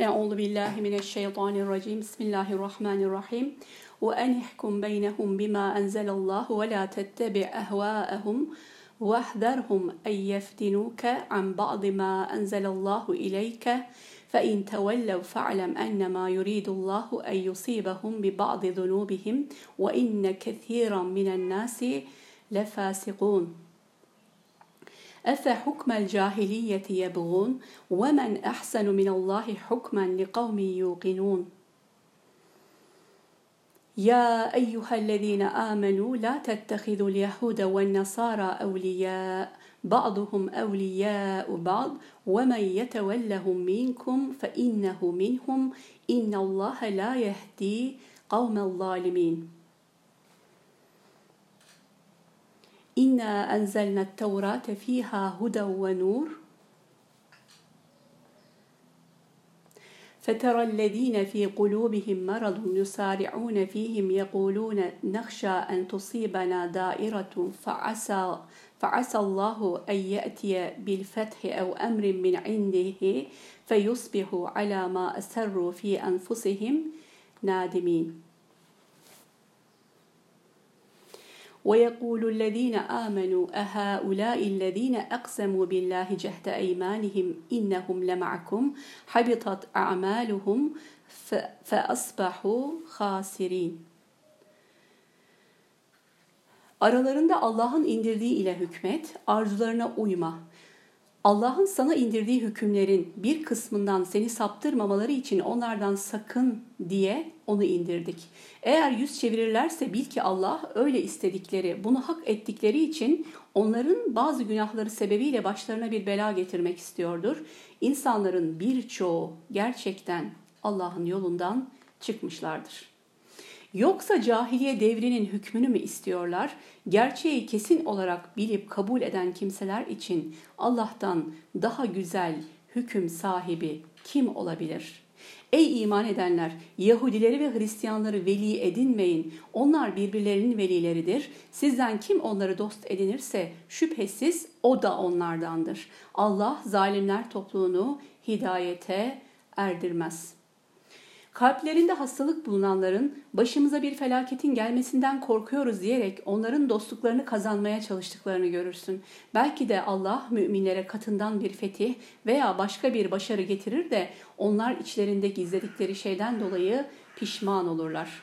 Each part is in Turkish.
أعوذ بالله من الشيطان الرجيم. بسم الله الرحمن الرحيم. وأن احكم بينهم بما أنزل الله ولا تتبع أهواءهم واحذرهم أن يفتنوك عن بعض ما أنزل الله إليك. فإن تولوا فاعلم أنما يريد الله أن يصيبهم ببعض ذنوبهم وإن كثيرا من الناس لفاسقون. أفحكم الجاهلية يبغون ومن أحسن من الله حكما لقوم يوقنون؟ يا أيها الذين آمنوا لا تتخذوا اليهود والنصارى أولياء بعضهم أولياء بعض ومن يتولهم منكم فإنه منهم إن الله لا يهدي قوم الظالمين. إنا أنزلنا التوراة فيها هدى ونور فترى الذين في قلوبهم مرض يسارعون فيهم يقولون نخشى أن تصيبنا دائرة فعسى فعسى الله أن يأتي بالفتح أو أمر من عنده فيصبحوا على ما أسروا في أنفسهم نادمين ويقول الذين آمنوا أهؤلاء الذين أقسموا بالله جهد أيمانهم إنهم لمعكم حبطت أعمالهم فأصبحوا خاسرين Aralarında Allah'ın indirdiği ile hükmet, arzularına uyma. Allah'ın sana indirdiği hükümlerin bir kısmından seni saptırmamaları için onlardan sakın diye onu indirdik. Eğer yüz çevirirlerse bil ki Allah öyle istedikleri, bunu hak ettikleri için onların bazı günahları sebebiyle başlarına bir bela getirmek istiyordur. İnsanların birçoğu gerçekten Allah'ın yolundan çıkmışlardır. Yoksa cahiliye devrinin hükmünü mü istiyorlar? Gerçeği kesin olarak bilip kabul eden kimseler için Allah'tan daha güzel hüküm sahibi kim olabilir? Ey iman edenler! Yahudileri ve Hristiyanları veli edinmeyin. Onlar birbirlerinin velileridir. Sizden kim onları dost edinirse şüphesiz o da onlardandır. Allah zalimler topluluğunu hidayete erdirmez.'' Kalplerinde hastalık bulunanların başımıza bir felaketin gelmesinden korkuyoruz diyerek onların dostluklarını kazanmaya çalıştıklarını görürsün. Belki de Allah müminlere katından bir fetih veya başka bir başarı getirir de onlar içlerinde gizledikleri şeyden dolayı pişman olurlar.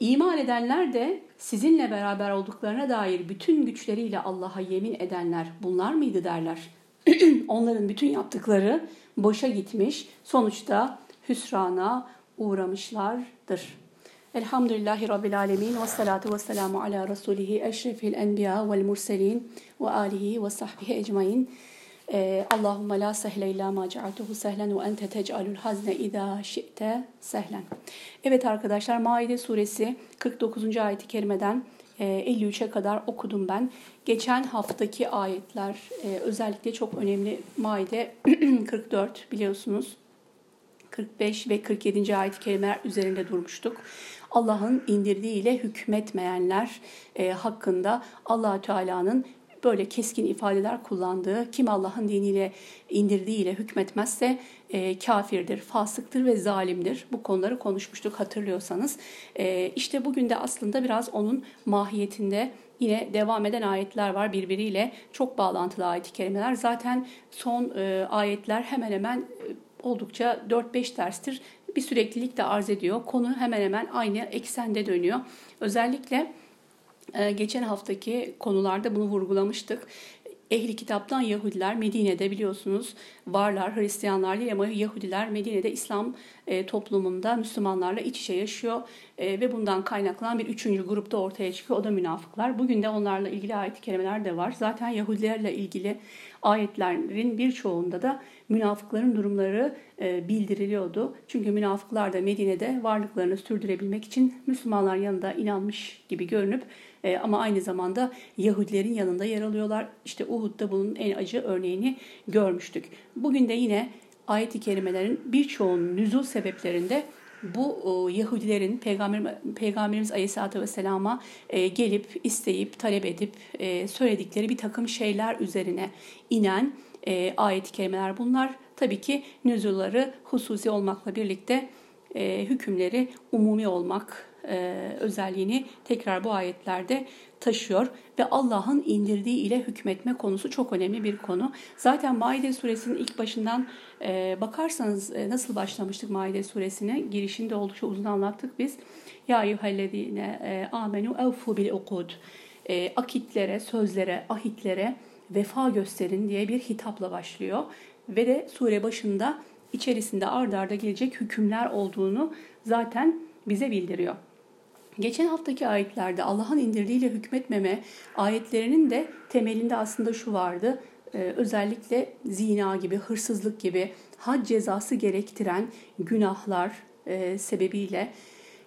İman edenler de sizinle beraber olduklarına dair bütün güçleriyle Allah'a yemin edenler bunlar mıydı derler. Onların bütün yaptıkları boşa gitmiş, sonuçta hüsrana uğramışlardır. Elhamdülillahi Rabbil Alemin ve salatu ve selamu ala Resulihi eşrefil enbiya vel murselin ve alihi ve sahbihi ecmain. Ee, Allahümme la sehle illa ma cealtuhu sehlen ve ente tec'alul hazne idâ şi'te sehlen. Evet arkadaşlar Maide suresi 49. ayeti kerimeden 53'e kadar okudum ben. Geçen haftaki ayetler özellikle çok önemli. Maide 44 biliyorsunuz. 45 ve 47. ayet kelimeler üzerinde durmuştuk. Allah'ın indirdiği ile hükmetmeyenler hakkında allah Teala'nın böyle keskin ifadeler kullandığı, kim Allah'ın diniyle indirdiğiyle hükmetmezse e, kafirdir, fasıktır ve zalimdir. Bu konuları konuşmuştuk hatırlıyorsanız. E, işte bugün de aslında biraz onun mahiyetinde yine devam eden ayetler var birbiriyle çok bağlantılı ayet-i kerimeler. Zaten son e, ayetler hemen hemen e, oldukça 4-5 derstir bir süreklilik de arz ediyor. Konu hemen hemen aynı eksende dönüyor. Özellikle geçen haftaki konularda bunu vurgulamıştık. Ehli kitaptan Yahudiler Medine'de biliyorsunuz varlar. Hristiyanlar değil ama Yahudiler Medine'de İslam e, toplumunda Müslümanlarla iç içe yaşıyor e, ve bundan kaynaklanan bir üçüncü grupta ortaya çıkıyor. O da münafıklar. Bugün de onlarla ilgili ayet kelimeler de var. Zaten Yahudilerle ilgili ayetlerin birçoğunda da münafıkların durumları e, bildiriliyordu. Çünkü münafıklar da Medine'de varlıklarını sürdürebilmek için Müslümanlar yanında inanmış gibi görünüp e, ama aynı zamanda Yahudilerin yanında yer alıyorlar. İşte Uhud'da bunun en acı örneğini görmüştük. Bugün de yine ayet-i kerimelerin birçoğunun nüzul sebeplerinde bu Yahudilerin Peygamber, Peygamberimiz Aleyhisselatü Vesselam'a e, gelip isteyip talep edip e, söyledikleri bir takım şeyler üzerine inen e, ayet-i kerimeler bunlar. tabii ki nüzulları hususi olmakla birlikte e, hükümleri umumi olmak e, özelliğini tekrar bu ayetlerde taşıyor ve Allah'ın indirdiği ile hükmetme konusu çok önemli bir konu. Zaten Maide suresinin ilk başından e, bakarsanız e, nasıl başlamıştık Maide suresine girişinde oldukça uzun anlattık biz. Ya eyyühellezine e, amenu evfu bil ukud. Akitlere, sözlere, ahitlere vefa gösterin diye bir hitapla başlıyor. Ve de sure başında içerisinde ard arda gelecek hükümler olduğunu zaten bize bildiriyor. Geçen haftaki ayetlerde Allah'ın indirdiğiyle hükmetmeme ayetlerinin de temelinde aslında şu vardı. Ee, özellikle zina gibi, hırsızlık gibi had cezası gerektiren günahlar e, sebebiyle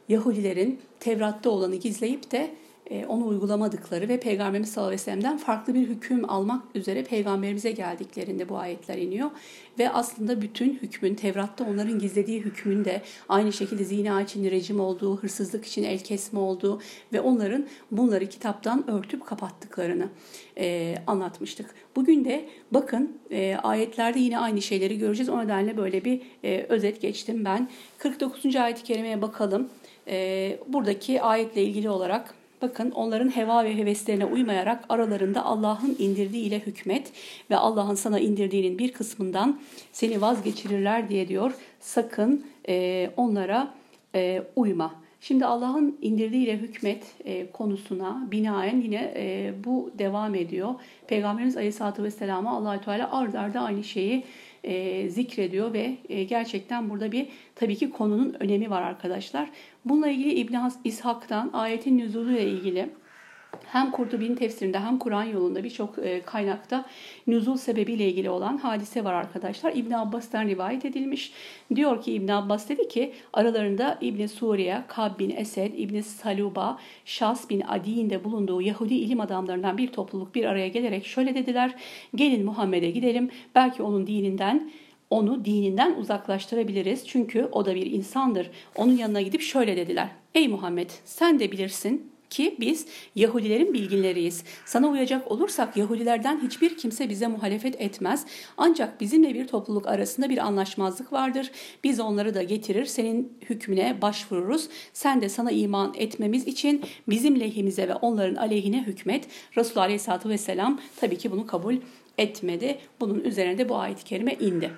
Yahudilerin Tevrat'ta olanı gizleyip de onu uygulamadıkları ve Peygamberimiz sallallahu aleyhi ve sellem'den farklı bir hüküm almak üzere Peygamberimize geldiklerinde bu ayetler iniyor. Ve aslında bütün hükmün, Tevrat'ta onların gizlediği hükmün de aynı şekilde zina için rejim olduğu, hırsızlık için el kesme olduğu ve onların bunları kitaptan örtüp kapattıklarını e, anlatmıştık. Bugün de bakın e, ayetlerde yine aynı şeyleri göreceğiz. O nedenle böyle bir e, özet geçtim ben. 49. ayet-i kerimeye bakalım. E, buradaki ayetle ilgili olarak Bakın onların heva ve heveslerine uymayarak aralarında Allah'ın indirdiği ile hükmet ve Allah'ın sana indirdiğinin bir kısmından seni vazgeçirirler diye diyor. Sakın e, onlara e, uyma. Şimdi Allah'ın indirdiğiyle hükmet e, konusuna binaen yine e, bu devam ediyor. Peygamberimiz Aleyhisselatü Vesselam'a allah Teala ard arda aynı şeyi e, zikrediyor ve e, gerçekten burada bir tabii ki konunun önemi var arkadaşlar. Bununla ilgili İbn İshak'tan ayetin nüzulu ile ilgili hem Kurtubi'nin tefsirinde hem Kur'an yolunda birçok e, kaynakta nüzul sebebiyle ilgili olan hadise var arkadaşlar. İbn Abbas'tan rivayet edilmiş. Diyor ki İbn Abbas dedi ki aralarında İbn Suriye, Kab bin Esed, İbn Saluba, Şas bin Adi'nin de bulunduğu Yahudi ilim adamlarından bir topluluk bir araya gelerek şöyle dediler. Gelin Muhammed'e gidelim. Belki onun dininden onu dininden uzaklaştırabiliriz. Çünkü o da bir insandır. Onun yanına gidip şöyle dediler. Ey Muhammed sen de bilirsin ki biz Yahudilerin bilginleriyiz. Sana uyacak olursak Yahudilerden hiçbir kimse bize muhalefet etmez. Ancak bizimle bir topluluk arasında bir anlaşmazlık vardır. Biz onları da getirir senin hükmüne başvururuz. Sen de sana iman etmemiz için bizim lehimize ve onların aleyhine hükmet. Resulullah Aleyhisselatü Vesselam tabii ki bunu kabul etmedi. Bunun üzerine de bu ayet-i kerime indi.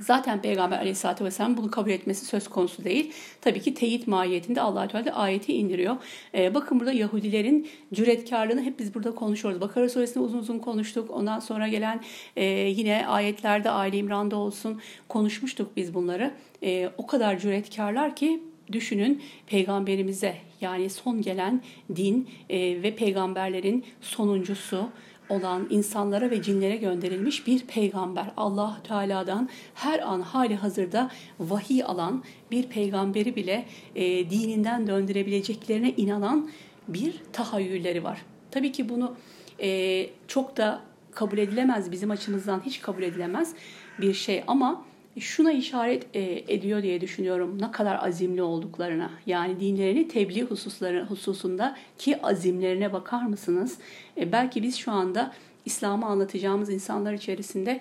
Zaten Peygamber aleyhissalatü vesselam bunu kabul etmesi söz konusu değil. Tabii ki teyit mahiyetinde allah Teala ayeti indiriyor. Ee, bakın burada Yahudilerin cüretkarlığını hep biz burada konuşuyoruz. Bakara suresinde uzun uzun konuştuk. Ondan sonra gelen e, yine ayetlerde Aile İmran'da olsun konuşmuştuk biz bunları. E, o kadar cüretkarlar ki düşünün peygamberimize yani son gelen din e, ve peygamberlerin sonuncusu olan insanlara ve cinlere gönderilmiş bir peygamber. Allah Teala'dan her an hali hazırda vahiy alan bir peygamberi bile e, dininden döndürebileceklerine inanan bir tahayyülleri var. Tabii ki bunu e, çok da kabul edilemez bizim açımızdan hiç kabul edilemez bir şey ama şuna işaret e, ediyor diye düşünüyorum ne kadar azimli olduklarına. Yani dinlerini tebliğ hususları hususunda ki azimlerine bakar mısınız? E, belki biz şu anda İslam'ı anlatacağımız insanlar içerisinde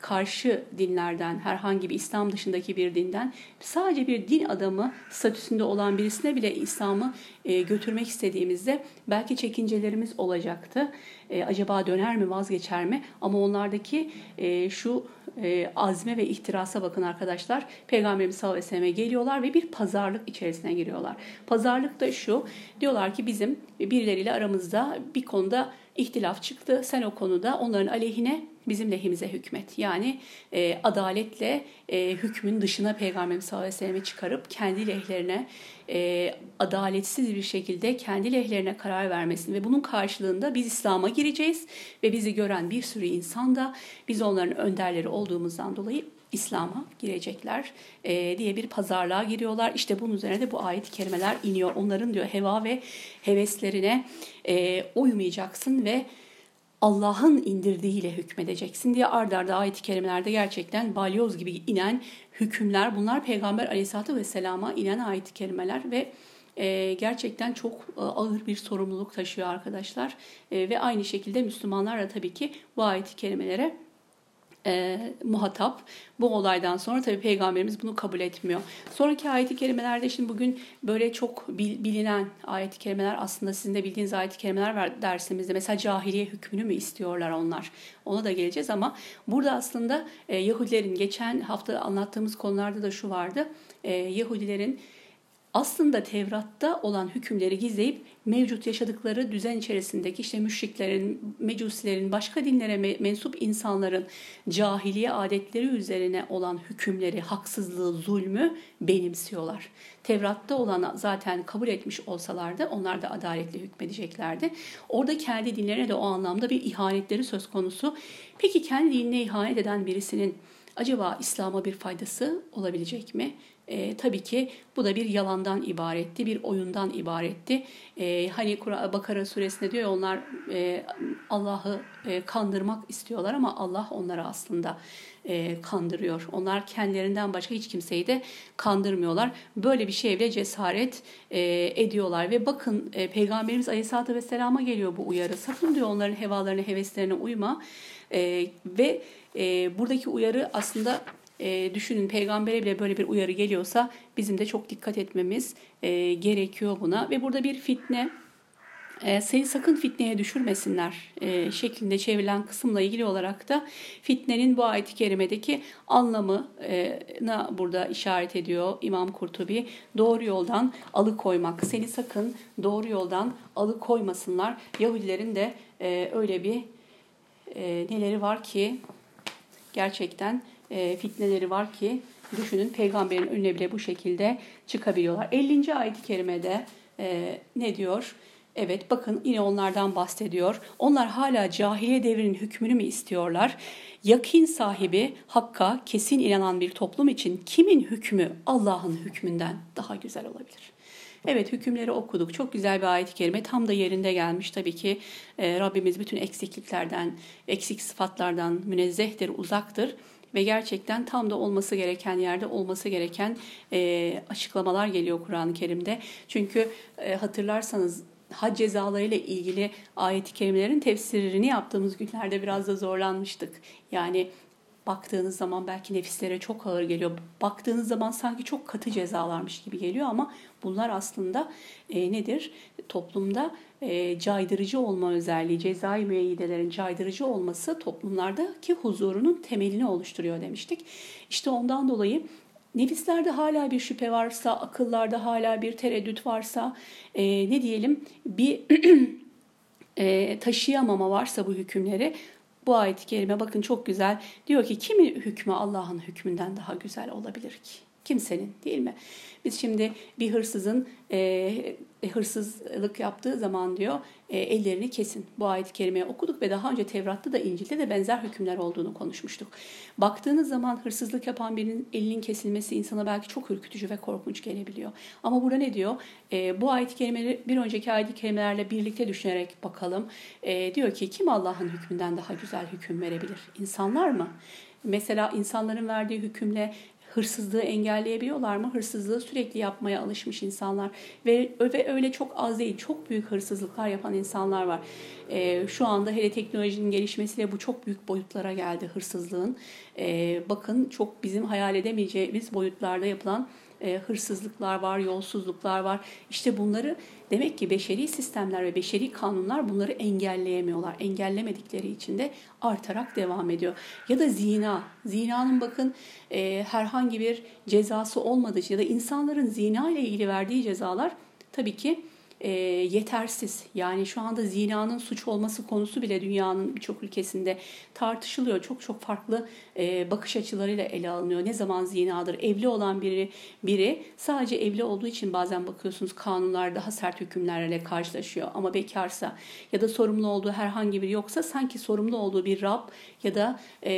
karşı dinlerden, herhangi bir İslam dışındaki bir dinden sadece bir din adamı statüsünde olan birisine bile İslam'ı e, götürmek istediğimizde belki çekincelerimiz olacaktı. E, acaba döner mi, vazgeçer mi? Ama onlardaki e, şu e, azme ve ihtirasa bakın arkadaşlar. Peygamberimiz sallallahu aleyhi ve selleme geliyorlar ve bir pazarlık içerisine giriyorlar. Pazarlık da şu, diyorlar ki bizim birileriyle aramızda bir konuda ihtilaf çıktı. Sen o konuda onların aleyhine bizim lehimize hükmet. Yani e, adaletle e, hükmün dışına Peygamberimiz sallallahu aleyhi ve sellem'i çıkarıp kendi lehlerine e, adaletsiz bir şekilde kendi lehlerine karar vermesini ve bunun karşılığında biz İslam'a gireceğiz ve bizi gören bir sürü insan da biz onların önderleri olduğumuzdan dolayı İslam'a girecekler e, diye bir pazarlığa giriyorlar. İşte bunun üzerine de bu ayet-i kerimeler iniyor. Onların diyor heva ve heveslerine e, uymayacaksın ve Allah'ın indirdiğiyle hükmedeceksin diye ard arda ayet-i kerimelerde gerçekten balyoz gibi inen hükümler bunlar Peygamber aleyhissalatü vesselama inen ayet-i kerimeler ve e, gerçekten çok e, ağır bir sorumluluk taşıyor arkadaşlar. E, ve aynı şekilde Müslümanlar da tabii ki bu ayet-i kerimelere e, muhatap. Bu olaydan sonra tabii peygamberimiz bunu kabul etmiyor. Sonraki ayet-i kerimelerde şimdi bugün böyle çok bilinen ayet-i kerimeler aslında sizin de bildiğiniz ayet-i kerimeler var dersimizde. Mesela cahiliye hükmünü mü istiyorlar onlar? Ona da geleceğiz ama burada aslında e, Yahudilerin geçen hafta anlattığımız konularda da şu vardı. E, Yahudilerin aslında Tevrat'ta olan hükümleri gizleyip mevcut yaşadıkları düzen içerisindeki işte müşriklerin, mecusilerin, başka dinlere mensup insanların cahiliye adetleri üzerine olan hükümleri, haksızlığı, zulmü benimsiyorlar. Tevrat'ta olan zaten kabul etmiş olsalardı onlar da adaletle hükmedeceklerdi. Orada kendi dinlerine de o anlamda bir ihanetleri söz konusu. Peki kendi dinine ihanet eden birisinin acaba İslam'a bir faydası olabilecek mi? E, tabii ki bu da bir yalandan ibaretti, bir oyundan ibaretti. E, hani Bakara suresinde diyor onlar e, Allah'ı e, kandırmak istiyorlar ama Allah onları aslında e, kandırıyor. Onlar kendilerinden başka hiç kimseyi de kandırmıyorlar. Böyle bir şeyle cesaret e, ediyorlar ve bakın e, Peygamberimiz Aleyhisselatü Vesselam'a geliyor bu uyarı. Sakın diyor onların hevalarına, heveslerine uyma. E, ve e, buradaki uyarı aslında e, düşünün peygambere bile böyle bir uyarı geliyorsa bizim de çok dikkat etmemiz e, gerekiyor buna. Ve burada bir fitne e, seni sakın fitneye düşürmesinler e, şeklinde çevrilen kısımla ilgili olarak da fitnenin bu ayet-i kerimedeki anlamına burada işaret ediyor İmam Kurtubi. Doğru yoldan alıkoymak. Seni sakın doğru yoldan alıkoymasınlar. Yahudilerin de e, öyle bir e, neleri var ki gerçekten e, fitneleri var ki düşünün peygamberin önüne bile bu şekilde çıkabiliyorlar. 50. ayet-i kerimede e, ne diyor? Evet bakın yine onlardan bahsediyor. Onlar hala cahiliye devrinin hükmünü mü istiyorlar? Yakin sahibi hakka kesin inanan bir toplum için kimin hükmü Allah'ın hükmünden daha güzel olabilir? Evet hükümleri okuduk. Çok güzel bir ayet-i kerime. Tam da yerinde gelmiş tabii ki. E, Rabbimiz bütün eksikliklerden, eksik sıfatlardan münezzehtir, uzaktır ve gerçekten tam da olması gereken yerde olması gereken e, açıklamalar geliyor Kur'an-ı Kerim'de. Çünkü e, hatırlarsanız hac cezalarıyla ilgili ayet-i kerimelerin tefsirini yaptığımız günlerde biraz da zorlanmıştık. Yani baktığınız zaman belki nefislere çok ağır geliyor. Baktığınız zaman sanki çok katı cezalarmış gibi geliyor ama bunlar aslında e, nedir? Toplumda e, caydırıcı olma özelliği, cezai müeyyidelerin caydırıcı olması toplumlardaki huzurunun temelini oluşturuyor demiştik. İşte ondan dolayı nefislerde hala bir şüphe varsa, akıllarda hala bir tereddüt varsa, e, ne diyelim bir e, taşıyamama varsa bu hükümleri bu ayet-i kerime bakın çok güzel. Diyor ki kimin hükmü Allah'ın hükmünden daha güzel olabilir ki? Kimsenin değil mi? Biz şimdi bir hırsızın e, hırsızlık yaptığı zaman diyor e, ellerini kesin. Bu ayet-i kerimeyi okuduk ve daha önce Tevrat'ta da İncil'de de benzer hükümler olduğunu konuşmuştuk. Baktığınız zaman hırsızlık yapan birinin elinin kesilmesi insana belki çok ürkütücü ve korkunç gelebiliyor. Ama burada ne diyor? E, bu ayet-i kerimeleri bir önceki ayet-i kerimelerle birlikte düşünerek bakalım. E, diyor ki kim Allah'ın hükmünden daha güzel hüküm verebilir? İnsanlar mı? Mesela insanların verdiği hükümle hırsızlığı engelleyebiliyorlar mı? Hırsızlığı sürekli yapmaya alışmış insanlar ve, ve öyle çok az değil, çok büyük hırsızlıklar yapan insanlar var. E, şu anda hele teknolojinin gelişmesiyle bu çok büyük boyutlara geldi hırsızlığın. E, bakın çok bizim hayal edemeyeceğimiz boyutlarda yapılan e, hırsızlıklar var, yolsuzluklar var. İşte bunları demek ki beşeri sistemler ve beşeri kanunlar bunları engelleyemiyorlar. Engellemedikleri için de artarak devam ediyor. Ya da zina. Zinanın bakın e, herhangi bir cezası olmadığı ya da insanların zina ile ilgili verdiği cezalar tabii ki e, yetersiz. Yani şu anda zinanın suç olması konusu bile dünyanın birçok ülkesinde tartışılıyor. Çok çok farklı e, bakış açılarıyla ele alınıyor. Ne zaman zinadır? Evli olan biri biri sadece evli olduğu için bazen bakıyorsunuz kanunlar daha sert hükümlerle karşılaşıyor. Ama bekarsa ya da sorumlu olduğu herhangi bir yoksa sanki sorumlu olduğu bir Rab ya da e,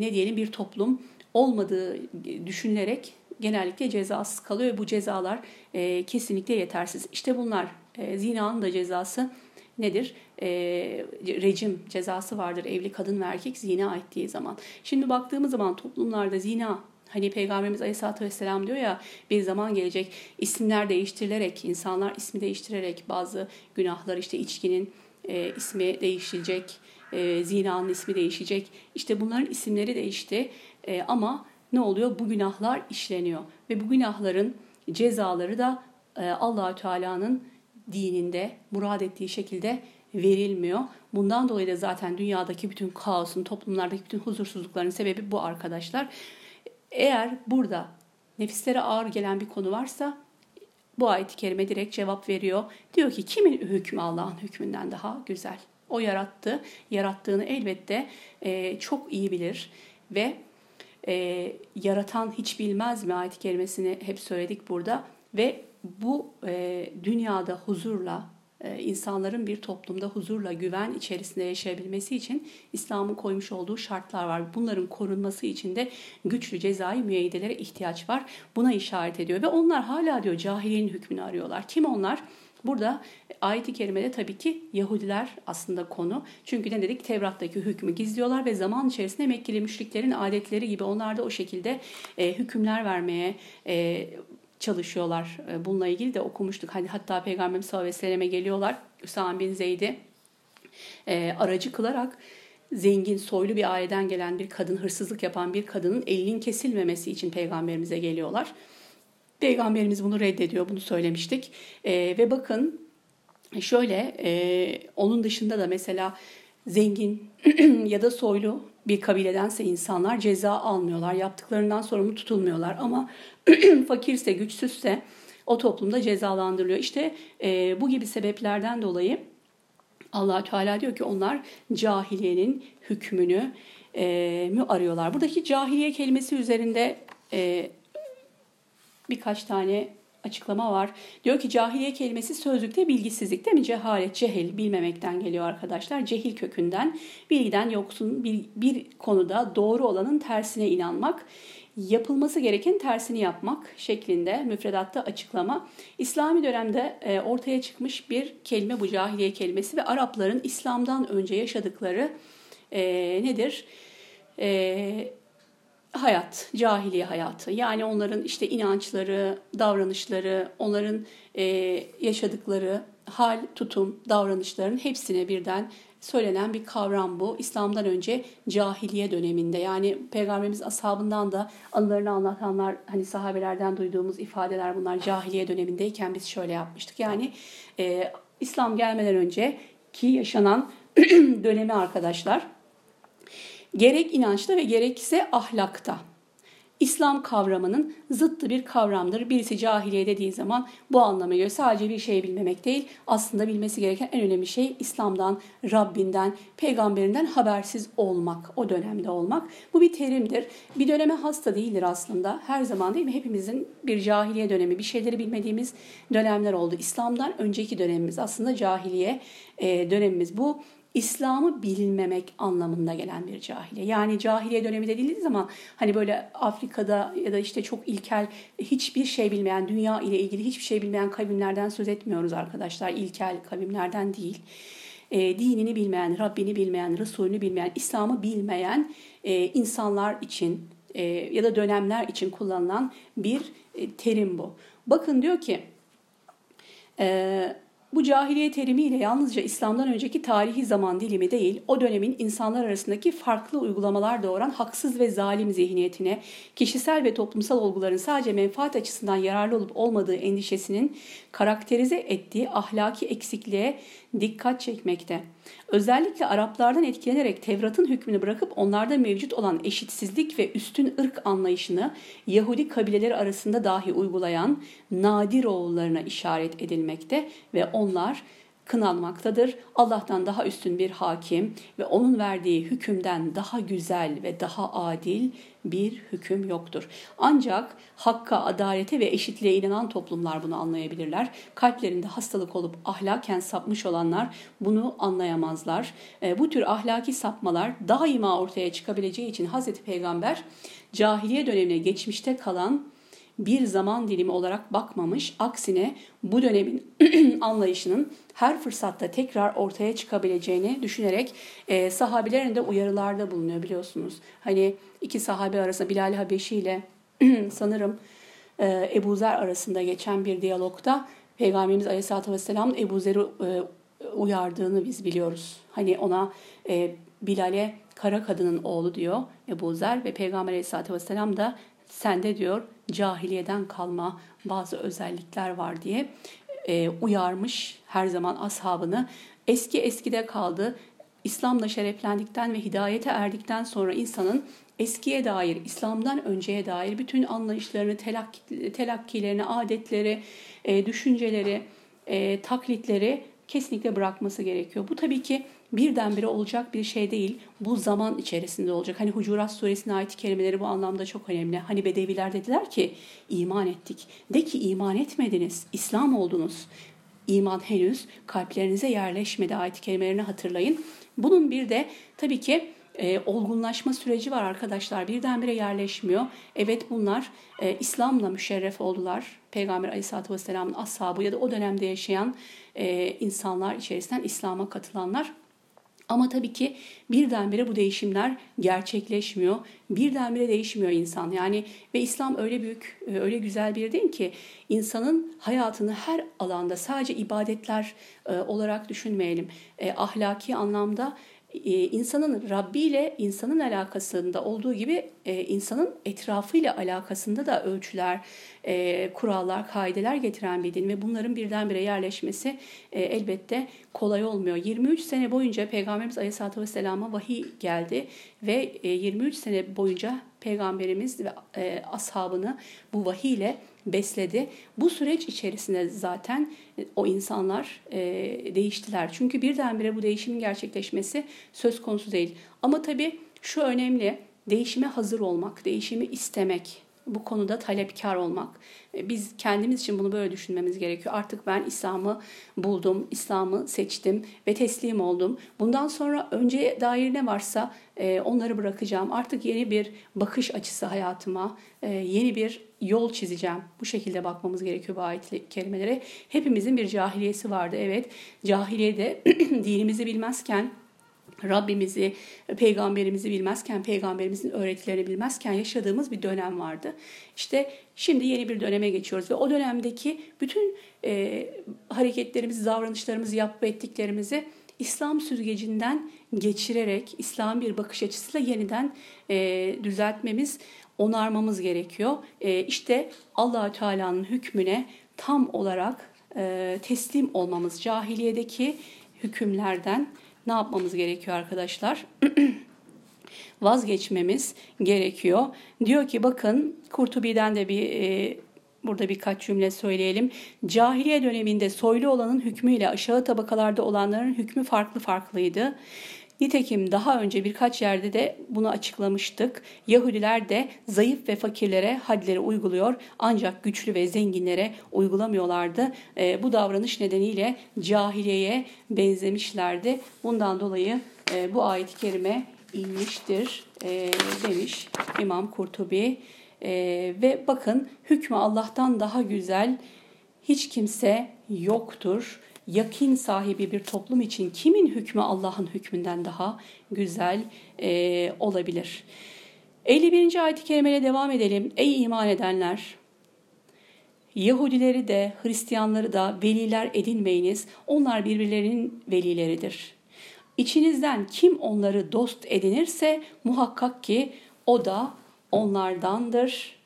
ne diyelim bir toplum olmadığı düşünülerek genellikle cezasız kalıyor bu cezalar e, kesinlikle yetersiz. İşte bunlar e, zinanın da cezası nedir? E, rejim cezası vardır evli kadın ve erkek zina ettiği zaman. Şimdi baktığımız zaman toplumlarda zina Hani Peygamberimiz Aleyhisselatü Vesselam diyor ya bir zaman gelecek isimler değiştirilerek, insanlar ismi değiştirerek bazı günahlar işte içkinin e, ismi değişilecek, e, zinanın ismi değişecek. İşte bunların isimleri değişti e, ama ne oluyor? Bu günahlar işleniyor ve bu günahların cezaları da e, Allahü Teala'nın dininde murad ettiği şekilde verilmiyor. Bundan dolayı da zaten dünyadaki bütün kaosun, toplumlardaki bütün huzursuzlukların sebebi bu arkadaşlar. Eğer burada nefislere ağır gelen bir konu varsa bu ayet-i kerime direkt cevap veriyor. Diyor ki kimin hükmü Allah'ın hükmünden daha güzel? O yarattı. Yarattığını elbette e, çok iyi bilir ve e, yaratan hiç bilmez mi ayet-i kerimesini hep söyledik burada ve bu e, dünyada huzurla e, insanların bir toplumda huzurla güven içerisinde yaşayabilmesi için İslam'ın koymuş olduğu şartlar var. Bunların korunması için de güçlü cezai müeyyidelere ihtiyaç var. Buna işaret ediyor ve onlar hala diyor cahiliyenin hükmünü arıyorlar. Kim onlar? Burada ayet-i kerimede tabii ki Yahudiler aslında konu. Çünkü ne dedik? Tevrat'taki hükmü gizliyorlar ve zaman içerisinde Mekkeli müşriklerin adetleri gibi onlar da o şekilde e, hükümler vermeye, e, çalışıyorlar. E, bununla ilgili de okumuştuk. Hani hatta Peygamberimiz sallallahu aleyhi ve geliyorlar. Üsame bin Zeyd'i e, aracı kılarak zengin, soylu bir aileden gelen bir kadın, hırsızlık yapan bir kadının elinin kesilmemesi için peygamberimize geliyorlar. Peygamberimiz bunu reddediyor, bunu söylemiştik. E, ve bakın şöyle, e, onun dışında da mesela zengin ya da soylu bir kabiledense insanlar ceza almıyorlar. Yaptıklarından sorumlu tutulmuyorlar. Ama fakirse, güçsüzse o toplumda cezalandırılıyor. İşte e, bu gibi sebeplerden dolayı allah Teala diyor ki onlar cahiliyenin hükmünü e, mü arıyorlar. Buradaki cahiliye kelimesi üzerinde e, birkaç tane açıklama var. Diyor ki cahiliye kelimesi sözlükte bilgisizlik değil mi? Cehalet, cehil, bilmemekten geliyor arkadaşlar. Cehil kökünden, bilgiden yoksun bir, bir konuda doğru olanın tersine inanmak, yapılması gereken tersini yapmak şeklinde müfredatta açıklama. İslami dönemde e, ortaya çıkmış bir kelime bu cahiliye kelimesi ve Arapların İslam'dan önce yaşadıkları e, nedir? E, hayat, cahiliye hayatı. Yani onların işte inançları, davranışları, onların e, yaşadıkları hal, tutum, davranışların hepsine birden söylenen bir kavram bu. İslam'dan önce cahiliye döneminde yani Peygamberimiz ashabından da anılarını anlatanlar hani sahabelerden duyduğumuz ifadeler bunlar cahiliye dönemindeyken biz şöyle yapmıştık. Yani e, İslam gelmeden önce ki yaşanan dönemi arkadaşlar gerek inançta ve gerekse ahlakta. İslam kavramının zıttı bir kavramdır. Birisi cahiliye dediği zaman bu anlama göre sadece bir şey bilmemek değil, aslında bilmesi gereken en önemli şey İslam'dan, Rabbinden, peygamberinden habersiz olmak, o dönemde olmak. Bu bir terimdir. Bir döneme hasta değildir aslında. Her zaman değil mi? Hepimizin bir cahiliye dönemi, bir şeyleri bilmediğimiz dönemler oldu. İslam'dan önceki dönemimiz aslında cahiliye dönemimiz. Bu İslam'ı bilmemek anlamında gelen bir cahiliye. Yani cahiliye dönemi dediğiniz zaman hani böyle Afrika'da ya da işte çok ilkel hiçbir şey bilmeyen, dünya ile ilgili hiçbir şey bilmeyen kavimlerden söz etmiyoruz arkadaşlar. İlkel kavimlerden değil. E, dinini bilmeyen, Rabbini bilmeyen, Resulünü bilmeyen, İslam'ı bilmeyen e, insanlar için e, ya da dönemler için kullanılan bir e, terim bu. Bakın diyor ki... E, bu cahiliye terimiyle yalnızca İslam'dan önceki tarihi zaman dilimi değil, o dönemin insanlar arasındaki farklı uygulamalar doğuran haksız ve zalim zihniyetine, kişisel ve toplumsal olguların sadece menfaat açısından yararlı olup olmadığı endişesinin karakterize ettiği ahlaki eksikliğe dikkat çekmekte. Özellikle Araplardan etkilenerek Tevrat'ın hükmünü bırakıp onlarda mevcut olan eşitsizlik ve üstün ırk anlayışını Yahudi kabileleri arasında dahi uygulayan nadir oğullarına işaret edilmekte ve onlar kınanmaktadır. Allah'tan daha üstün bir hakim ve onun verdiği hükümden daha güzel ve daha adil bir hüküm yoktur. Ancak hakka, adalete ve eşitliğe inanan toplumlar bunu anlayabilirler. Kalplerinde hastalık olup ahlaken sapmış olanlar bunu anlayamazlar. E, bu tür ahlaki sapmalar daima ortaya çıkabileceği için Hazreti Peygamber cahiliye dönemine geçmişte kalan bir zaman dilimi olarak bakmamış. Aksine bu dönemin anlayışının her fırsatta tekrar ortaya çıkabileceğini düşünerek e, sahabilerin de uyarılarda bulunuyor biliyorsunuz. Hani iki sahabe arasında Bilal Habeşi ile sanırım e, Ebu Zer arasında geçen bir diyalogda Peygamberimiz Aleyhisselatü Vesselam'ın Ebu Zer'i e, uyardığını biz biliyoruz. Hani ona e, Bilal'e kara kadının oğlu diyor Ebu Zer ve Peygamber Aleyhisselatü Vesselam da sende diyor cahiliyeden kalma bazı özellikler var diye e, uyarmış her zaman ashabını. Eski eskide kaldı. İslam'la şereflendikten ve hidayete erdikten sonra insanın eskiye dair, İslam'dan önceye dair bütün anlayışlarını, telakki, telakkilerini, adetleri, e, düşünceleri, e, taklitleri kesinlikle bırakması gerekiyor. Bu tabii ki birdenbire olacak bir şey değil. Bu zaman içerisinde olacak. Hani Hucurat suresine ait kelimeleri bu anlamda çok önemli. Hani Bedeviler dediler ki iman ettik. De ki iman etmediniz, İslam oldunuz. İman henüz kalplerinize yerleşmedi ayet kelimelerini hatırlayın. Bunun bir de tabii ki e, olgunlaşma süreci var arkadaşlar. Birdenbire yerleşmiyor. Evet bunlar e, İslam'la müşerref oldular. Peygamber Aleyhisselatü Vesselam'ın ashabı ya da o dönemde yaşayan e, insanlar içerisinden İslam'a katılanlar. Ama tabii ki birdenbire bu değişimler gerçekleşmiyor. Birdenbire değişmiyor insan. Yani ve İslam öyle büyük, e, öyle güzel bir din ki insanın hayatını her alanda sadece ibadetler e, olarak düşünmeyelim. E, ahlaki anlamda insanın Rabbi ile insanın alakasında olduğu gibi e, insanın etrafıyla alakasında da ölçüler, e, kurallar, kaideler getiren bir din ve bunların birdenbire yerleşmesi elbette kolay olmuyor. 23 sene boyunca Peygamberimiz Aleyhisselatü Vesselam'a vahiy geldi ve 23 sene boyunca Peygamberimiz ve ashabını bu vahiy ile besledi. Bu süreç içerisinde zaten e, o insanlar e, değiştiler. Çünkü birdenbire bu değişimin gerçekleşmesi söz konusu değil. Ama tabii şu önemli, değişime hazır olmak, değişimi istemek, bu konuda talepkar olmak. E, biz kendimiz için bunu böyle düşünmemiz gerekiyor. Artık ben İslam'ı buldum, İslam'ı seçtim ve teslim oldum. Bundan sonra önceye dair ne varsa e, onları bırakacağım. Artık yeni bir bakış açısı hayatıma, e, yeni bir yol çizeceğim. Bu şekilde bakmamız gerekiyor bu ayet kelimelere. Hepimizin bir cahiliyesi vardı. Evet, cahiliyede dinimizi bilmezken Rabbimizi, peygamberimizi bilmezken, peygamberimizin öğretilerini bilmezken yaşadığımız bir dönem vardı. İşte şimdi yeni bir döneme geçiyoruz ve o dönemdeki bütün e, hareketlerimizi, davranışlarımızı, yapıp ettiklerimizi İslam süzgecinden geçirerek İslam bir bakış açısıyla yeniden e, düzeltmemiz, onarmamız gerekiyor. E, işte Allahü Teala'nın hükmüne tam olarak e, teslim olmamız, cahiliyedeki hükümlerden ne yapmamız gerekiyor arkadaşlar? Vazgeçmemiz gerekiyor. Diyor ki bakın Kurtubi'den de bir e, burada birkaç cümle söyleyelim. Cahiliye döneminde soylu olanın hükmüyle aşağı tabakalarda olanların hükmü farklı farklıydı. Nitekim daha önce birkaç yerde de bunu açıklamıştık. Yahudiler de zayıf ve fakirlere hadleri uyguluyor ancak güçlü ve zenginlere uygulamıyorlardı. E, bu davranış nedeniyle cahiliyeye benzemişlerdi. Bundan dolayı e, bu ayet-i kerime inmiştir e, demiş İmam Kurtubi. E, ve bakın hükmü Allah'tan daha güzel hiç kimse yoktur yakin sahibi bir toplum için kimin hükmü Allah'ın hükmünden daha güzel e, olabilir? 51. ayet-i kerimeye devam edelim. Ey iman edenler! Yahudileri de Hristiyanları da veliler edinmeyiniz. Onlar birbirlerinin velileridir. İçinizden kim onları dost edinirse muhakkak ki o da onlardandır.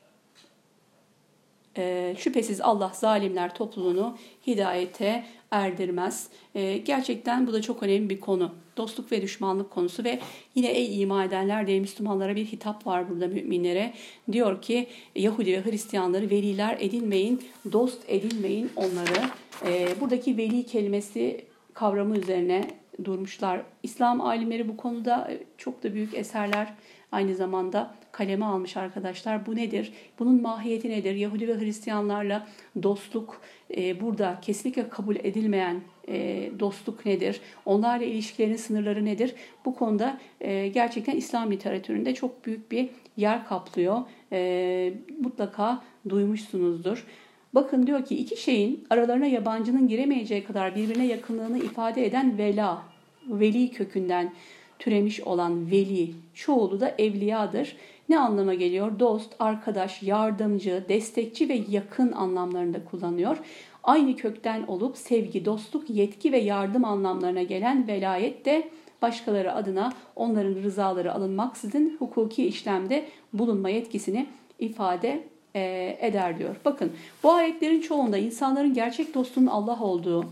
E, şüphesiz Allah zalimler topluluğunu hidayete erdirmez. E, gerçekten bu da çok önemli bir konu. Dostluk ve düşmanlık konusu ve yine ey iman edenler diye Müslümanlara bir hitap var burada müminlere. Diyor ki Yahudi ve Hristiyanları veliler edinmeyin, dost edinmeyin onları. E, buradaki veli kelimesi kavramı üzerine durmuşlar. İslam alimleri bu konuda çok da büyük eserler aynı zamanda kaleme almış arkadaşlar. Bu nedir? Bunun mahiyeti nedir? Yahudi ve Hristiyanlarla dostluk e, burada kesinlikle kabul edilmeyen e, dostluk nedir? Onlarla ilişkilerin sınırları nedir? Bu konuda e, gerçekten İslam literatüründe çok büyük bir yer kaplıyor. E, mutlaka duymuşsunuzdur. Bakın diyor ki iki şeyin aralarına yabancının giremeyeceği kadar birbirine yakınlığını ifade eden vela, veli kökünden türemiş olan veli, çoğulu da evliyadır. Ne anlama geliyor? Dost, arkadaş, yardımcı, destekçi ve yakın anlamlarında kullanıyor. Aynı kökten olup sevgi, dostluk, yetki ve yardım anlamlarına gelen velayet de başkaları adına onların rızaları alınmaksızın hukuki işlemde bulunma yetkisini ifade e, eder diyor. Bakın bu ayetlerin çoğunda insanların gerçek dostunun Allah olduğu,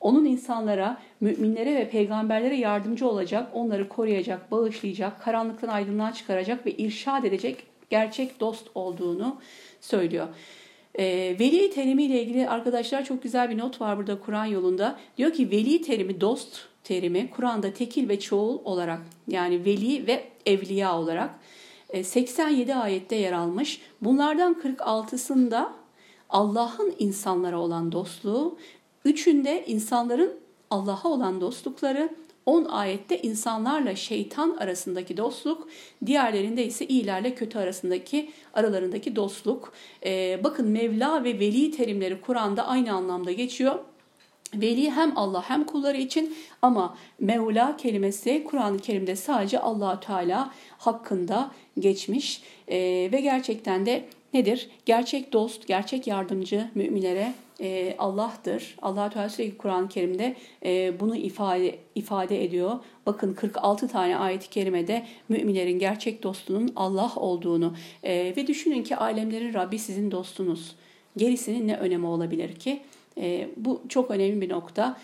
onun insanlara, müminlere ve peygamberlere yardımcı olacak, onları koruyacak, bağışlayacak, karanlıktan aydınlığa çıkaracak ve irşad edecek gerçek dost olduğunu söylüyor. E, veli terimiyle ilgili arkadaşlar çok güzel bir not var burada Kur'an yolunda. Diyor ki veli terimi dost terimi Kur'an'da tekil ve çoğul olarak yani veli ve evliya olarak 87 e, ayette yer almış. Bunlardan 46'sında Allah'ın insanlara olan dostluğu, üçünde insanların Allah'a olan dostlukları, 10 ayette insanlarla şeytan arasındaki dostluk, diğerlerinde ise iyilerle kötü arasındaki aralarındaki dostluk. Ee, bakın Mevla ve Veli terimleri Kur'an'da aynı anlamda geçiyor. Veli hem Allah hem kulları için ama Mevla kelimesi Kur'an-ı Kerim'de sadece allah Teala hakkında geçmiş ee, ve gerçekten de nedir? Gerçek dost, gerçek yardımcı müminlere e, Allah'tır. allah Teala sürekli Kur'an-ı Kerim'de e, bunu ifade ifade ediyor. Bakın 46 tane ayet-i kerimede müminlerin gerçek dostunun Allah olduğunu e, ve düşünün ki alemlerin Rabbi sizin dostunuz. Gerisinin ne önemi olabilir ki? E, bu çok önemli bir nokta.